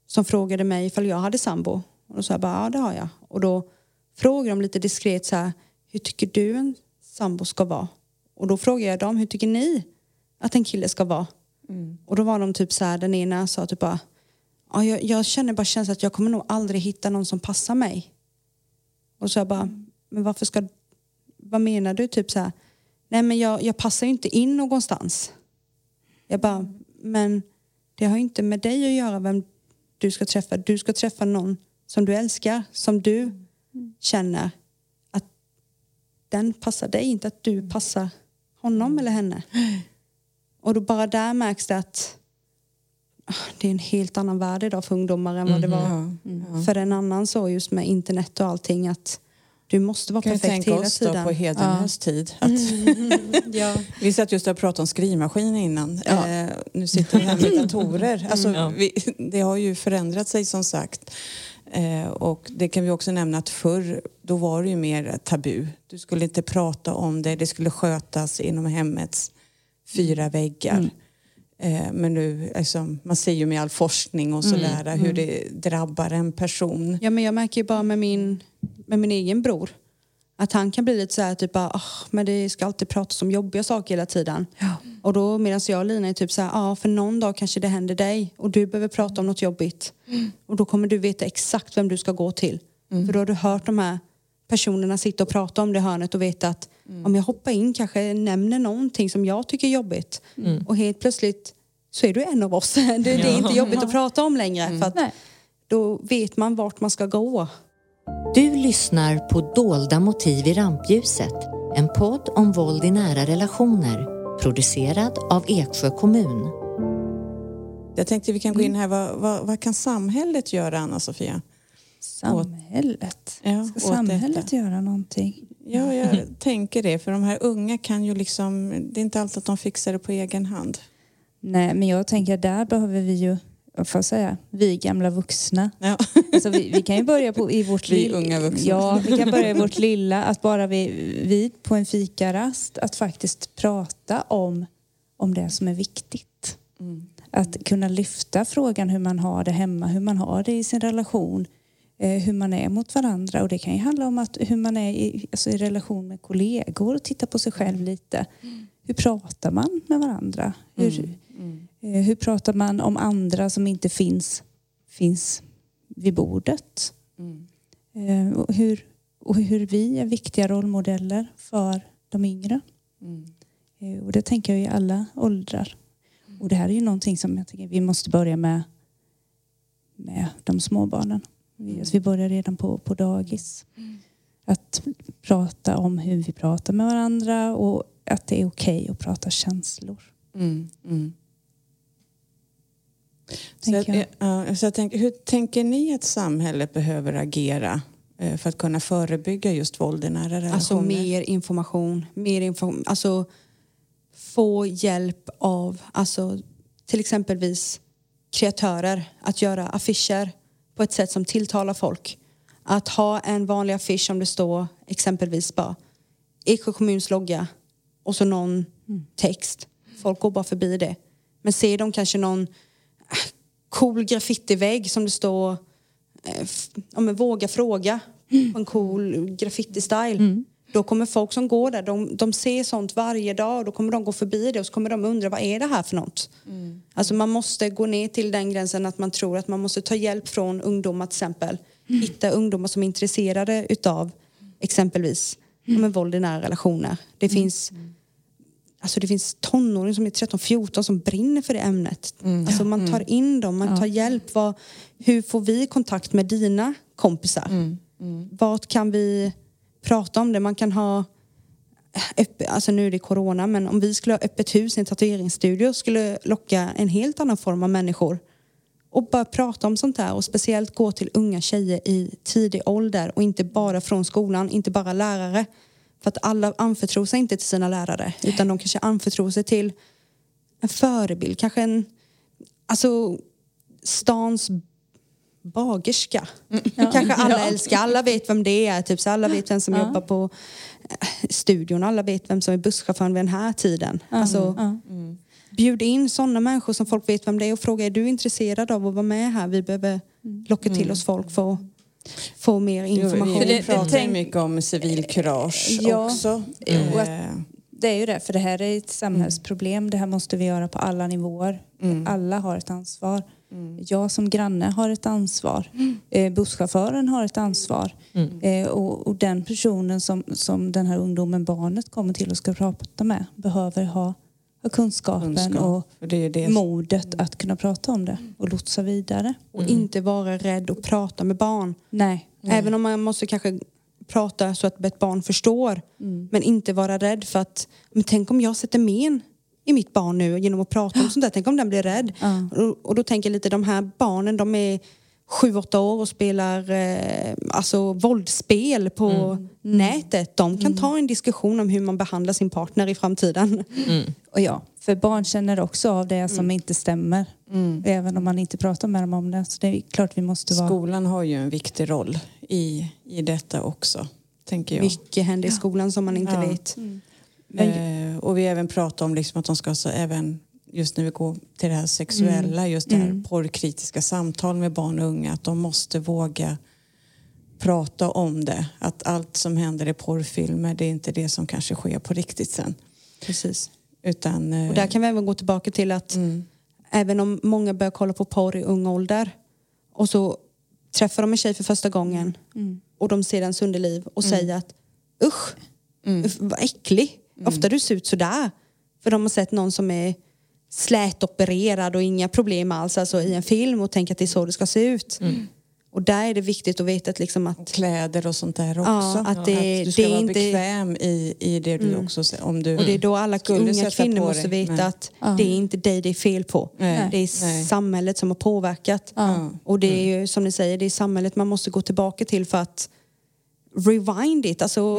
som frågade mig ifall jag hade sambo. Och då sa jag bara, ja det har jag. Och då frågade de lite diskret så här, hur tycker du en sambo ska vara? Och då frågade jag dem, hur tycker ni att en kille ska vara? Och då var de typ så här, den ena sa typ bara, ja, jag, jag känner bara känslan att jag kommer nog aldrig hitta någon som passar mig. Och så jag bara, men varför ska, vad menar du? Typ så här, nej men jag, jag passar ju inte in någonstans. Jag bara, men det har ju inte med dig att göra vem du ska träffa. Du ska träffa någon som du älskar, som du känner att den passar dig, inte att du passar honom eller henne. Och då bara där märks det att ah, det är en helt annan värld idag för ungdomar än vad det var Ja. för en annan så just med internet och allting att du måste vara Kan perfekt tänka hela oss då tiden. på Hedenhös tid. Att Ja. Vi satt just och pratade om skrivmaskin innan. Eh, nu sitter vi här med datorer. Alltså, vi, det har ju förändrat sig som sagt. Eh, och det kan vi också nämna att förr då var det ju mer tabu. Du skulle inte prata om det. Det skulle skötas inom hemmets fyra väggar. Eh, men nu, alltså, man ser ju med all forskning och sådär hur det drabbar en person. ja men jag märker ju bara med min, med min egen bror att han kan bli lite så här typ bara, "Ah, men det ska alltid pratas om jobbiga saker hela tiden. Och då medan jag och Lina är typ så här, ja för någon dag kanske det händer dig och du behöver prata om något jobbigt. Och då kommer du veta exakt vem du ska gå till. För då har du hört de här personerna sitta och prata om det hörnet och veta att om jag hoppar in kanske nämner någonting som jag tycker är jobbigt och helt plötsligt så är du en av oss. Det, det är inte jobbigt att prata om längre för att Nej. då vet man vart man ska gå. Du lyssnar på Dolda motiv i rampljuset, en podd om våld i nära relationer, producerad av Eksjö kommun. Jag tänkte vi kan gå in här. Vad, vad, vad kan samhället göra, Anna-Sofia? Samhället. Ja, Ska samhället detta. göra någonting? Ja, jag tänker det. För de här unga kan ju liksom... Det är inte alltid att de fixar det på egen hand. Nej, men jag tänker att där behöver vi ju, vad får jag säga, vi gamla vuxna. Ja. Alltså vi, vi kan ju börja på, i vårt Vi unga vuxna. Ja, vi kan börja i vårt lilla, att bara vi, vi på en fikarast, att faktiskt prata om, om det som är viktigt. Att kunna lyfta frågan hur man har det hemma, hur man har det i sin relation, hur man är mot varandra. Och det kan ju handla om att hur man är i, alltså i relation med kollegor och titta på sig själv lite. Hur pratar man med varandra? Hur, eh, hur pratar man om andra som inte finns, finns vid bordet? Eh, och, hur, och hur vi är viktiga rollmodeller för de yngre. Eh, och det tänker jag i alla åldrar. Och det här är ju någonting som jag tycker vi måste börja med med de små barnen. Vi, alltså vi börjar redan på, på dagis. Att prata om hur vi pratar med varandra och att det är okej att prata känslor. Mm, mm. Så jag, jag. ja, så jag tänker, hur tänker ni att samhället behöver agera eh, för att kunna förebygga just våld i nära relationer? Alltså mer information, mer information. Alltså få hjälp av, alltså till exempelvis kreatörer att göra affischer på ett sätt som tilltalar folk. Att ha en vanlig affisch som det står exempelvis bara Eksjö kommuns logga och så någon text. Folk går bara förbi det. Men ser de kanske någon äh, cool graffitivägg som det står eh, ja, men våga fråga på en cool graffiti-style. Mm. Då kommer folk som går där, de, de ser sånt varje dag och då kommer de gå förbi det och så kommer de undra vad är det här för något? Alltså man måste gå ner till den gränsen att man tror att man måste ta hjälp från ungdomar till exempel. Hitta ungdomar som är intresserade utav exempelvis men våld i nära relationer. Det finns Alltså det finns tonåringar som är 13-14 som brinner för det ämnet. Alltså man tar in dem, man tar hjälp. Vad, hur får vi kontakt med dina kompisar? Vad kan vi prata om det? Man kan ha öppet, alltså nu är det corona, men om vi skulle ha öppet hus i en tatueringsstudio skulle locka en helt annan form av människor. Och bara prata om sånt här och speciellt gå till unga tjejer i tidig ålder och inte bara från skolan, inte bara lärare. För att alla anförtror sig inte till sina lärare utan de kanske anförtror sig till en förebild, kanske en, alltså stans bagerska. Kanske alla älskar, alla vet vem det är, typ, så alla vet vem som jobbar på eh, studion, alla vet vem som är busschauffören vid den här tiden. Alltså, Ja. bjud in sådana människor som folk vet vem det är och fråga är du intresserad av att vara med här? Vi behöver locka till oss folk för att få mer information. Vi, det- pratar tänk- mycket om civilkurage Ja. också. Och att- Eh, Det är ju det, för det här är ett samhällsproblem. Det här måste vi göra på alla nivåer. Alla har ett ansvar. Jag som granne har ett ansvar. Eh, busschauffören har ett ansvar. Eh, och, och den personen som, som den här ungdomen, barnet, kommer till och ska prata med behöver ha, ha kunskapen kunskap. och För det det modet att kunna prata om det och lotsa vidare. Och inte vara rädd att prata med barn. Nej. Även om man måste kanske prata så att ett barn förstår. Men inte vara rädd för att, men tänk om jag sätter men i mitt barn nu genom att prata om sånt där. Tänk om den blir rädd. Ja. Och, och då tänker jag lite, de här barnen de är sju, åtta år och spelar eh, alltså våldsspel på nätet. De kan ta en diskussion om hur man behandlar sin partner i framtiden. Och ja, för barn känner också av det som inte stämmer. Även om man inte pratar med dem om det. Så det är klart vi måste vara... Skolan har ju en viktig roll i, i detta också, tänker jag. Mycket händer i skolan som man inte Ja. vet. Eh, och vi även pratar om liksom att de ska så även just när vi går till det här sexuella, just det här porrkritiska samtal med barn och unga, att de måste våga prata om det. Att allt som händer i porrfilmer, det är inte det som kanske sker på riktigt sen. Precis. Utan, eh, Och där kan vi även gå tillbaka till att även om många börjar kolla på porr i ung ålder och så träffar de en tjej för första gången och de ser dens underliv och säger att usch, usch vad äcklig. Ofta du ser ut sådär. För de har sett någon som är slätopererad och inga problem alls alltså, i en film och tänker att det är så det ska se ut. Och där är det viktigt att veta att, liksom att kläder och sånt där också. Ja, att det- du ska det är vara inte- bekväm i, i det du också ser- om du Och det är då alla unga kvinnor måste veta men- att det är inte dig det är fel på. Nej. Det är Nej. samhället som har påverkat. Och det är ju som ni säger, det är samhället man måste gå tillbaka till för att rewind it, alltså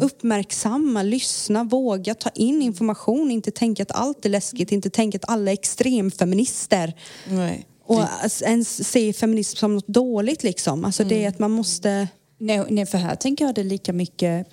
uppmärksamma, lyssna, våga ta in information, inte tänka att allt är läskigt, inte tänka att alla är extremfeminister. Nej. Och ens se feminism som något dåligt liksom. Alltså det är att man måste... Nej, nej, för här tänker jag det lika mycket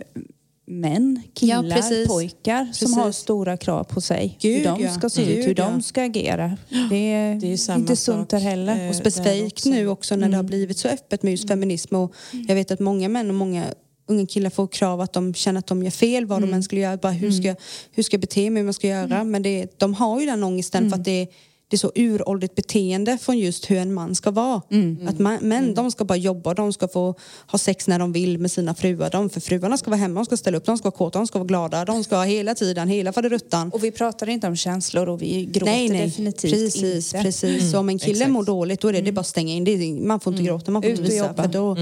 män, killar, Ja, precis. pojkar som Precis. har stora krav på sig. Gud, hur de ja. ska se ut, hur ja. de ska agera. Det är, Det är inte sunt där sak, heller. eh, Och där specifikt också. nu också när det har blivit så öppet med just feminism. Och jag vet att många män och många unga killar får krav att de känner att de gör fel vad de än skulle göra. Bara, hur, ska, hur ska jag bete mig, vad ska jag göra? Men det, de har ju den ångesten för att det, det är så uråldrigt beteende från just hur en man ska vara. Att man, män de ska bara jobba, de ska få ha sex när de vill med sina fruar. De, för fruarna ska vara hemma, de ska ställa upp, de ska vara kåta, de ska vara glada. De ska ha hela tiden, hela faderuttan. Och vi pratar inte om känslor och vi gråter definitivt precis, inte. Precis. Så om en kille exakt. mår dåligt då är det, det är bara att stänga in. Det är, man får inte gråta, man får Ut inte och visa. jobba. För då,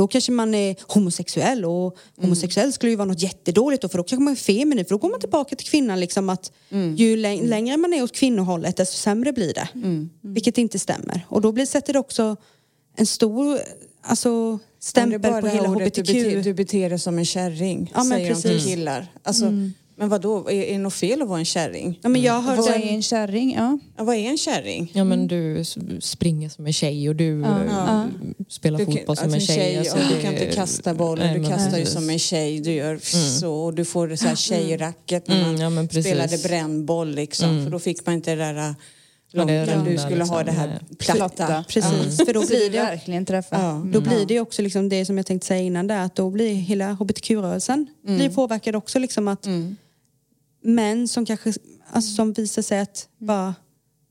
då kanske man är homosexuell och homosexuell skulle ju vara något jättedåligt då, för då kanske man är feminin för då går man tillbaka till kvinnan liksom att ju läng- längre man är åt kvinnohållet desto sämre blir det. Vilket inte stämmer. Och då blir, sätter det också en stor alltså, stämpel på hela hbtq. Du beter, du beter dig som en kärring, Ja, säger de till precis. killar. Alltså, Men vad då? Är, är det något fel att vara en kärring? ja, men jag har hört Vad är en, kärring? Ja. Ja, vad är en kärring? Ja men du s- springer som en tjej och du eh, spelar Du fotboll som alltså en tjej. alltså, och du det- kan inte kasta bollen, Nej, du kastar ju precis. som en tjej, du gör så och du får så här tjejracket när Mm, man ja, spelade brännboll liksom. För då fick man inte det där äh, Ja, utan du skulle ha liksom, det här platta. platta. Precis, för då Så blir det verkligen träffar. Ja. Då blir det ju också liksom det som jag tänkte säga innan där, att då blir hela hbtq-rörelsen blir påverkad också liksom att män som kanske alltså, som visar sig att bara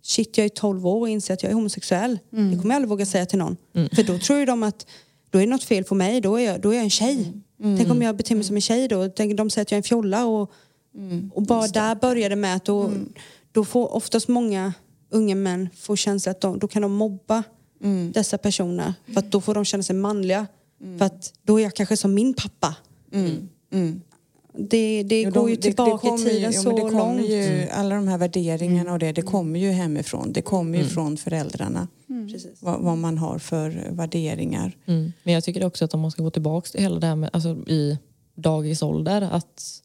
shit jag är 12 år och inser att jag är homosexuell. Det kommer jag aldrig våga säga till någon. För då tror ju de att då är det något fel på mig, då är jag, då är jag en tjej. Tänk om jag beter mig som en tjej då? Tänk, de säger att jag är en fjolla och, och bara där börjar det med att då, då får oftast många unga män få känslan att de, då kan de mobba dessa personer. För att då får de känna sig manliga. För att då är jag kanske som min pappa. Det, det Jo, går de- ju tillbaka i kommer ju- tiden jo, så det långt. Mm. Ju, alla de här värderingarna och det, det kommer ju hemifrån. Det kommer ju från föräldrarna. Precis. Vad, vad man har för värderingar. Mm. Men jag tycker också att om man ska gå tillbaka till hela det här med, alltså, i dagisålder, att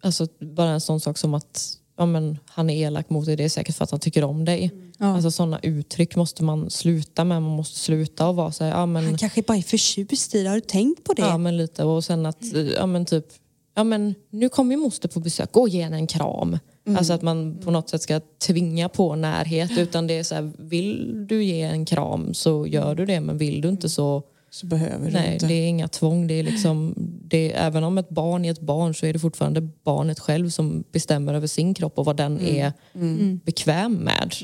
alltså, bara en sån sak som att ja, men, han är elak mot dig, det är säkert för att han tycker om dig. Alltså sådana uttryck måste man sluta med. Man måste sluta och vara så här, ja men, Han kanske bara är förtjust i det. Har du tänkt på det? ja men lite och sen att, ja men typ, ja men nu kommer ju moster på besök, gå och ge henne en kram. Alltså att man på något sätt ska tvinga på närhet. Utan det är så här, vill du ge en kram så gör du det. Men vill du inte så Så behöver du Nej, inte. det är inga tvång. Det är liksom, det är, även om ett barn är ett barn så är det fortfarande barnet själv som bestämmer över sin kropp och vad den är bekväm med.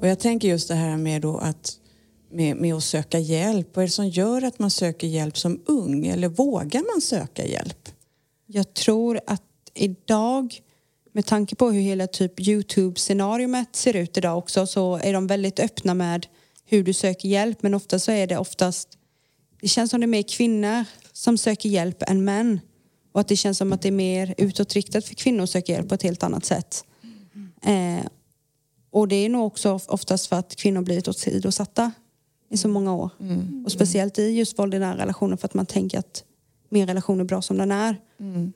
Och jag tänker just det här med, då att, med, med att söka hjälp. Vad är det som gör att man söker hjälp som ung? Eller vågar man söka hjälp? Jag tror att idag, med tanke på hur hela typ Youtube-scenariot ser ut idag också, så är de väldigt öppna med hur du söker hjälp. Men ofta så är det oftast, det känns som det är mer kvinnor som söker hjälp än män. Och att det känns som att det är mer utåtriktat för kvinnor att söka hjälp på ett helt annat sätt. Eh, och det är nog också oftast för att kvinnor blivit åsidosatta i så många år. Och speciellt i just våld i nära relationer för att man tänker att min relation är bra som den är.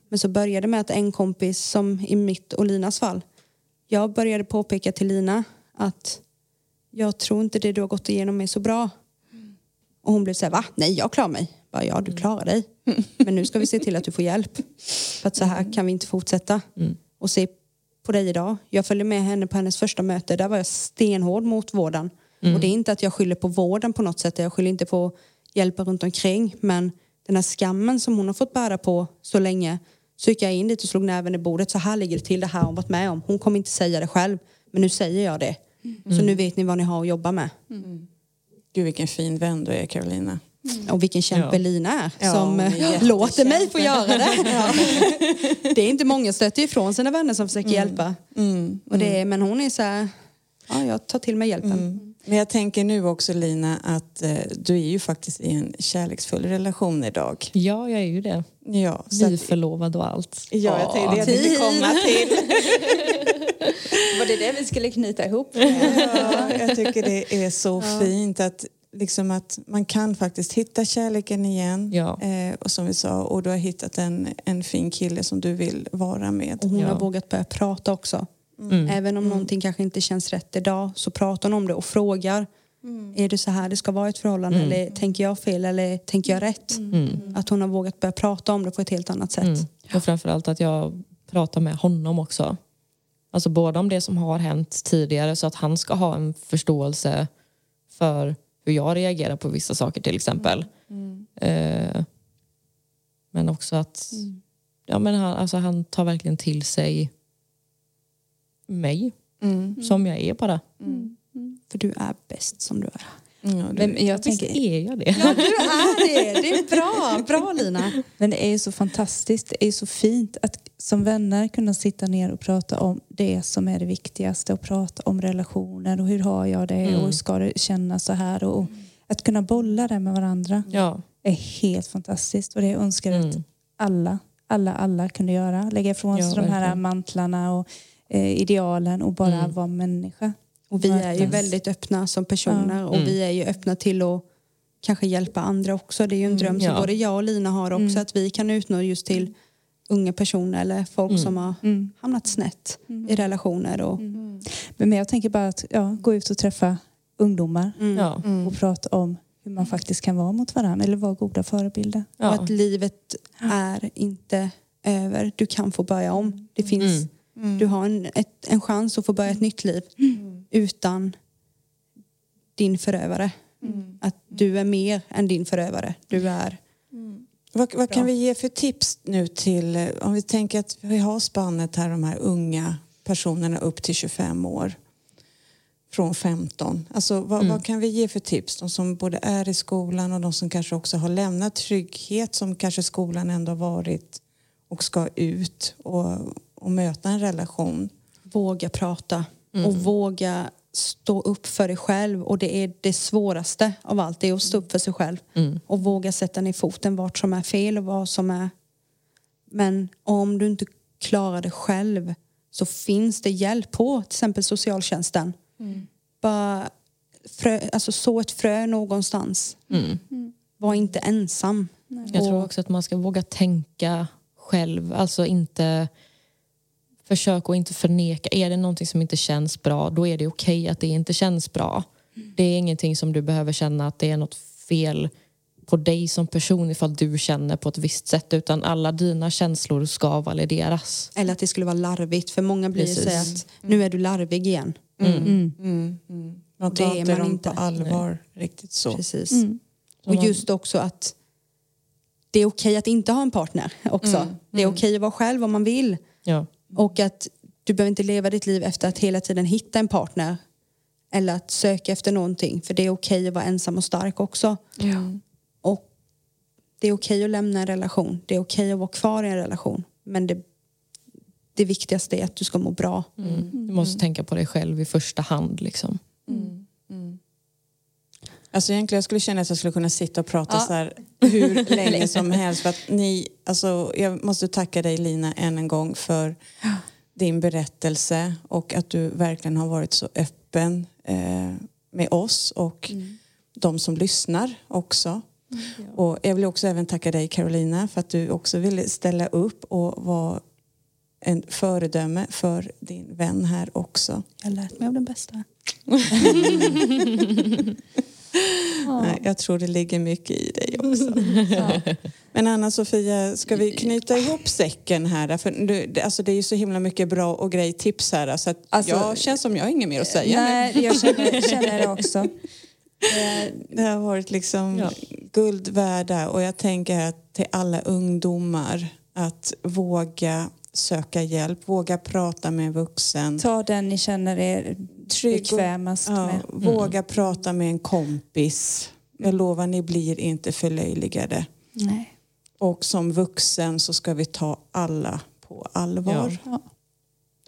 Men så började det med att en kompis, som i mitt och Linas fall, jag började påpeka till Lina att jag tror inte det du har gått igenom är så bra. Och hon blev så här, va? Nej, jag klarar mig. Bara, ja, du klarar dig. Men nu ska vi se till att du får hjälp. För att så här kan vi inte fortsätta. Och se på dig idag. Jag följde med henne på hennes första möte. Där var jag stenhård mot vården. Och det är inte att jag skyller på vården på något sätt. Jag skyller inte på hjälpen runt omkring. Men den här skammen som hon har fått bära på så länge. Så gick jag in dit och slog näven i bordet. Så här ligger det till. Det här har hon varit med om. Hon kommer inte säga det själv. Men nu säger jag det. Så nu vet ni vad ni har att jobba med. Gud vilken fin vän du är Carolina. Och vilken kämpe Ja. Lina är Ja, som är låter mig få göra det. det är inte många stöter ifrån sina vänner som försöker hjälpa. Och det är, men hon är så här, ja jag tar till mig hjälpen. Men jag tänker nu också Lina att eh, du är ju faktiskt i en kärleksfull relation idag. Ja, jag är ju det. Ja, så att, Nyförlovad och allt. ja jag tänkte jag tänkte komma till. Var det det vi skulle knyta ihop? Ja, jag tycker det är så fint att, liksom att man kan faktiskt hitta kärleken igen. Ja. Eh, och som vi sa, och du har hittat en, en fin kille som du vill vara med. Och hon Ja. har vågat börja prata också. Även om någonting kanske inte känns rätt idag så pratar hon om det och frågar. Är det så här det ska vara i ett förhållande eller tänker jag fel eller tänker jag rätt? Att hon har vågat börja prata om det på ett helt annat sätt. Mm. Och framförallt att jag pratar med honom också. Alltså både om det som har hänt tidigare så att han ska ha en förståelse för hur jag reagerar på vissa saker till exempel. Eh, men också att ja, men han, alltså, han tar verkligen till sig mig som jag är bara. För du är bäst som du är. Ja, du, Men jag Visst tänker, är jag det? Ja, du är det. Det är bra. Bra Lina. Men det är ju så fantastiskt, det är så fint att som vänner kunna sitta ner och prata om det som är det viktigaste och prata om relationer och hur har jag det och hur ska det kännas så här och att kunna bolla det med varandra Ja. är helt fantastiskt och det önskar jag att Mm. alla, alla, alla kunde göra. Lägga ifrån sig Ja, de här mantlarna och eh, idealen och bara Mm. vara människa. Och vi är ju väldigt öppna som personer och Mm. vi är ju öppna till att kanske hjälpa andra också. Det är ju en dröm som Ja. både jag och Lina har också att vi kan utnå just till unga personer eller folk som har Mm. hamnat snett i relationer. Och, Men jag tänker bara att ja, gå ut och träffa ungdomar mm. Ja. och prata om hur man faktiskt kan vara mot varandra eller vara goda förebilder. och Ja. att livet är inte över. Du kan få börja om. Det finns, Du har en, ett, en chans att få börja ett nytt liv utan din förövare. Att du är mer än din förövare. Du är... Vad, vad kan vi ge för tips nu till, eh, om vi tänker att vi har spannet här, de här unga personerna upp till 25 år. Från 15. Alltså vad, vad kan vi ge för tips? De som både är i skolan och de som kanske också har lämnat trygghet som kanske skolan ändå har varit och ska ut och, och möta en relation. våga prata och våga stå upp för dig själv. Och det är det svåraste av allt, det är att stå upp för sig själv. Och våga sätta ner foten vart som är fel och vad som är... Men om du inte klarar det själv så finns det hjälp på till exempel socialtjänsten. Bara frö, alltså så ett frö någonstans. Var inte ensam. Jag tror också att man ska våga tänka själv. Alltså inte försök att inte förneka. Är det någonting som inte känns bra, då är det okej att det inte känns bra. Det är ingenting som du behöver känna att det är något fel på dig som person ifall du känner på ett visst sätt utan alla dina känslor ska valideras. Eller att det skulle vara larvigt. För många blir Precis. så att nu är du larvig igen. Mm. Mm, mm. Man Det tar är inte man dem inte. på allvar riktigt så. Precis. Mm. Och just också att det är okej att inte ha en partner också. Det är okej att vara själv om man vill. Ja. Och att du behöver inte leva ditt liv efter att hela tiden hitta en partner. Eller att söka efter någonting. För det är okej att vara ensam och stark också. Och det är okej att lämna en relation. Det är okej att vara kvar i en relation. Men det, det viktigaste är att du ska må bra. Mm. Du måste tänka på dig själv i första hand. Liksom. Alltså egentligen jag skulle känna att jag skulle kunna sitta och prata så här hur länge som helst. För att ni, alltså, jag måste tacka dig Lina än en gång för din berättelse och att du verkligen har varit så öppen eh, med oss och de som lyssnar också. Och jag vill också även tacka dig Carolina för att du också ville ställa upp och vara en föredöme för din vän här också. Jag har lärt mig av den bästa. Jag tror det ligger mycket i dig också. Men Anna Sofia, ska vi knyta ihop säcken här? För det- alltså det är ju så himla mycket bra och grej tips här. Så att Alltså- jag känns som jag har inget mer att säga nu. Nej, jag känner, känner det också. Eh, Det har varit liksom Ja. guld värda och jag tänker här till alla ungdomar att våga söka hjälp, våga prata med en vuxen. Ta den ni känner er Trygg och- bekvämast Ja, med. Våga prata med en kompis. Jag lovar, ni blir inte förlöjligade. Nej. Och som vuxen så ska vi ta alla på allvar. Ja.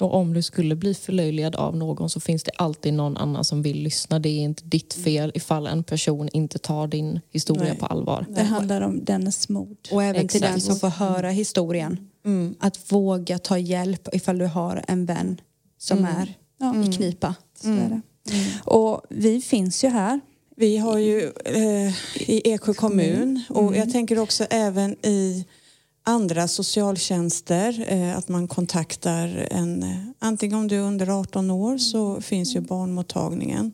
Och om du skulle bli förlöjligad av någon så finns det alltid någon annan som vill lyssna. Det är inte ditt fel ifall en person inte tar din historia Nej. på allvar. Det handlar om dennes mod. Och även till Exakt. den som får höra historien. Mm. Att våga ta hjälp ifall du har en vän som är Ja. i knipa. Så är det. Och vi finns ju här. Vi har ju eh, i Eksjö kommun och jag tänker också även i andra socialtjänster eh, att man kontaktar en, eh, antingen om du är under 18 år så finns ju barnmottagningen.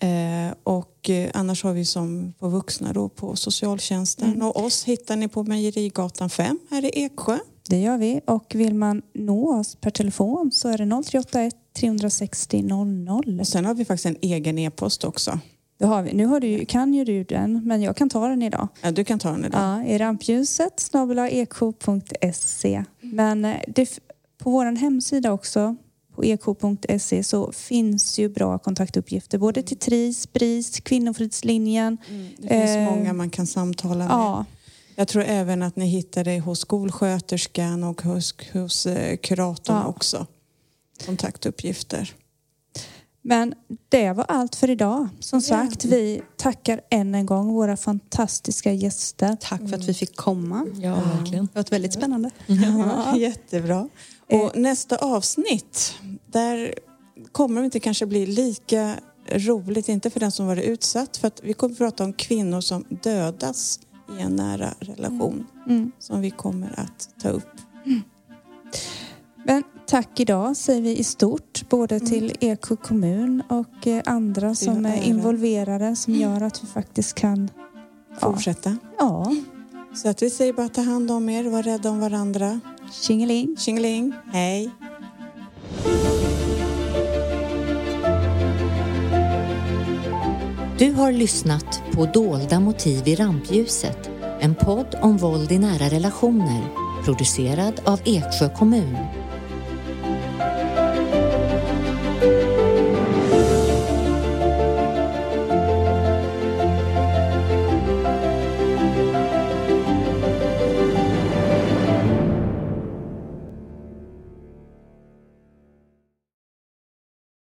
Eh, och eh, annars har vi som på vuxna då på socialtjänsten och oss hittar ni på Mejerigatan 5 här i Eksjö. Det gör vi. Och vill man nå oss per telefon så är det 038 360 00. Och sen har vi faktiskt en egen e-post också. Det har vi. Nu har du, kan ju du den, men jag kan ta den idag. Ja, du kan ta den idag. Ja, i rampljuset snabelaeko.se. Men eh, det, på vår hemsida också, på eko.se, så finns ju bra kontaktuppgifter både till TRIS, BRIS, Kvinnofridslinjen. Det finns Eh, många man kan samtala med. Ja, Jag tror även att ni hittar det hos skolsköterskan och hos, hos eh, kuratorn Ja. också. Kontaktuppgifter. men det var allt för idag. Som sagt, vi tackar än en gång våra fantastiska gäster. Tack för att vi fick komma. Ja, verkligen. Det varit väldigt spännande. Ja, jättebra. Och nästa avsnitt, där kommer det inte kanske bli lika roligt, inte för den som varit utsatt, för att vi kommer att prata om kvinnor som dödas i en nära relation Mm. som vi kommer att ta upp. Men tack idag säger vi i stort, både till Eksjö kommun och eh, andra som är involverade som gör att vi faktiskt kan... Ja. Fortsätta. Ja, Så att vi säger bara ta hand om er, var rädda om varandra. tjingeling. Tjingeling, hej! Du har lyssnat på Dolda motiv i rampljuset. En podd om våld i nära relationer. Producerad av Eksjö kommun.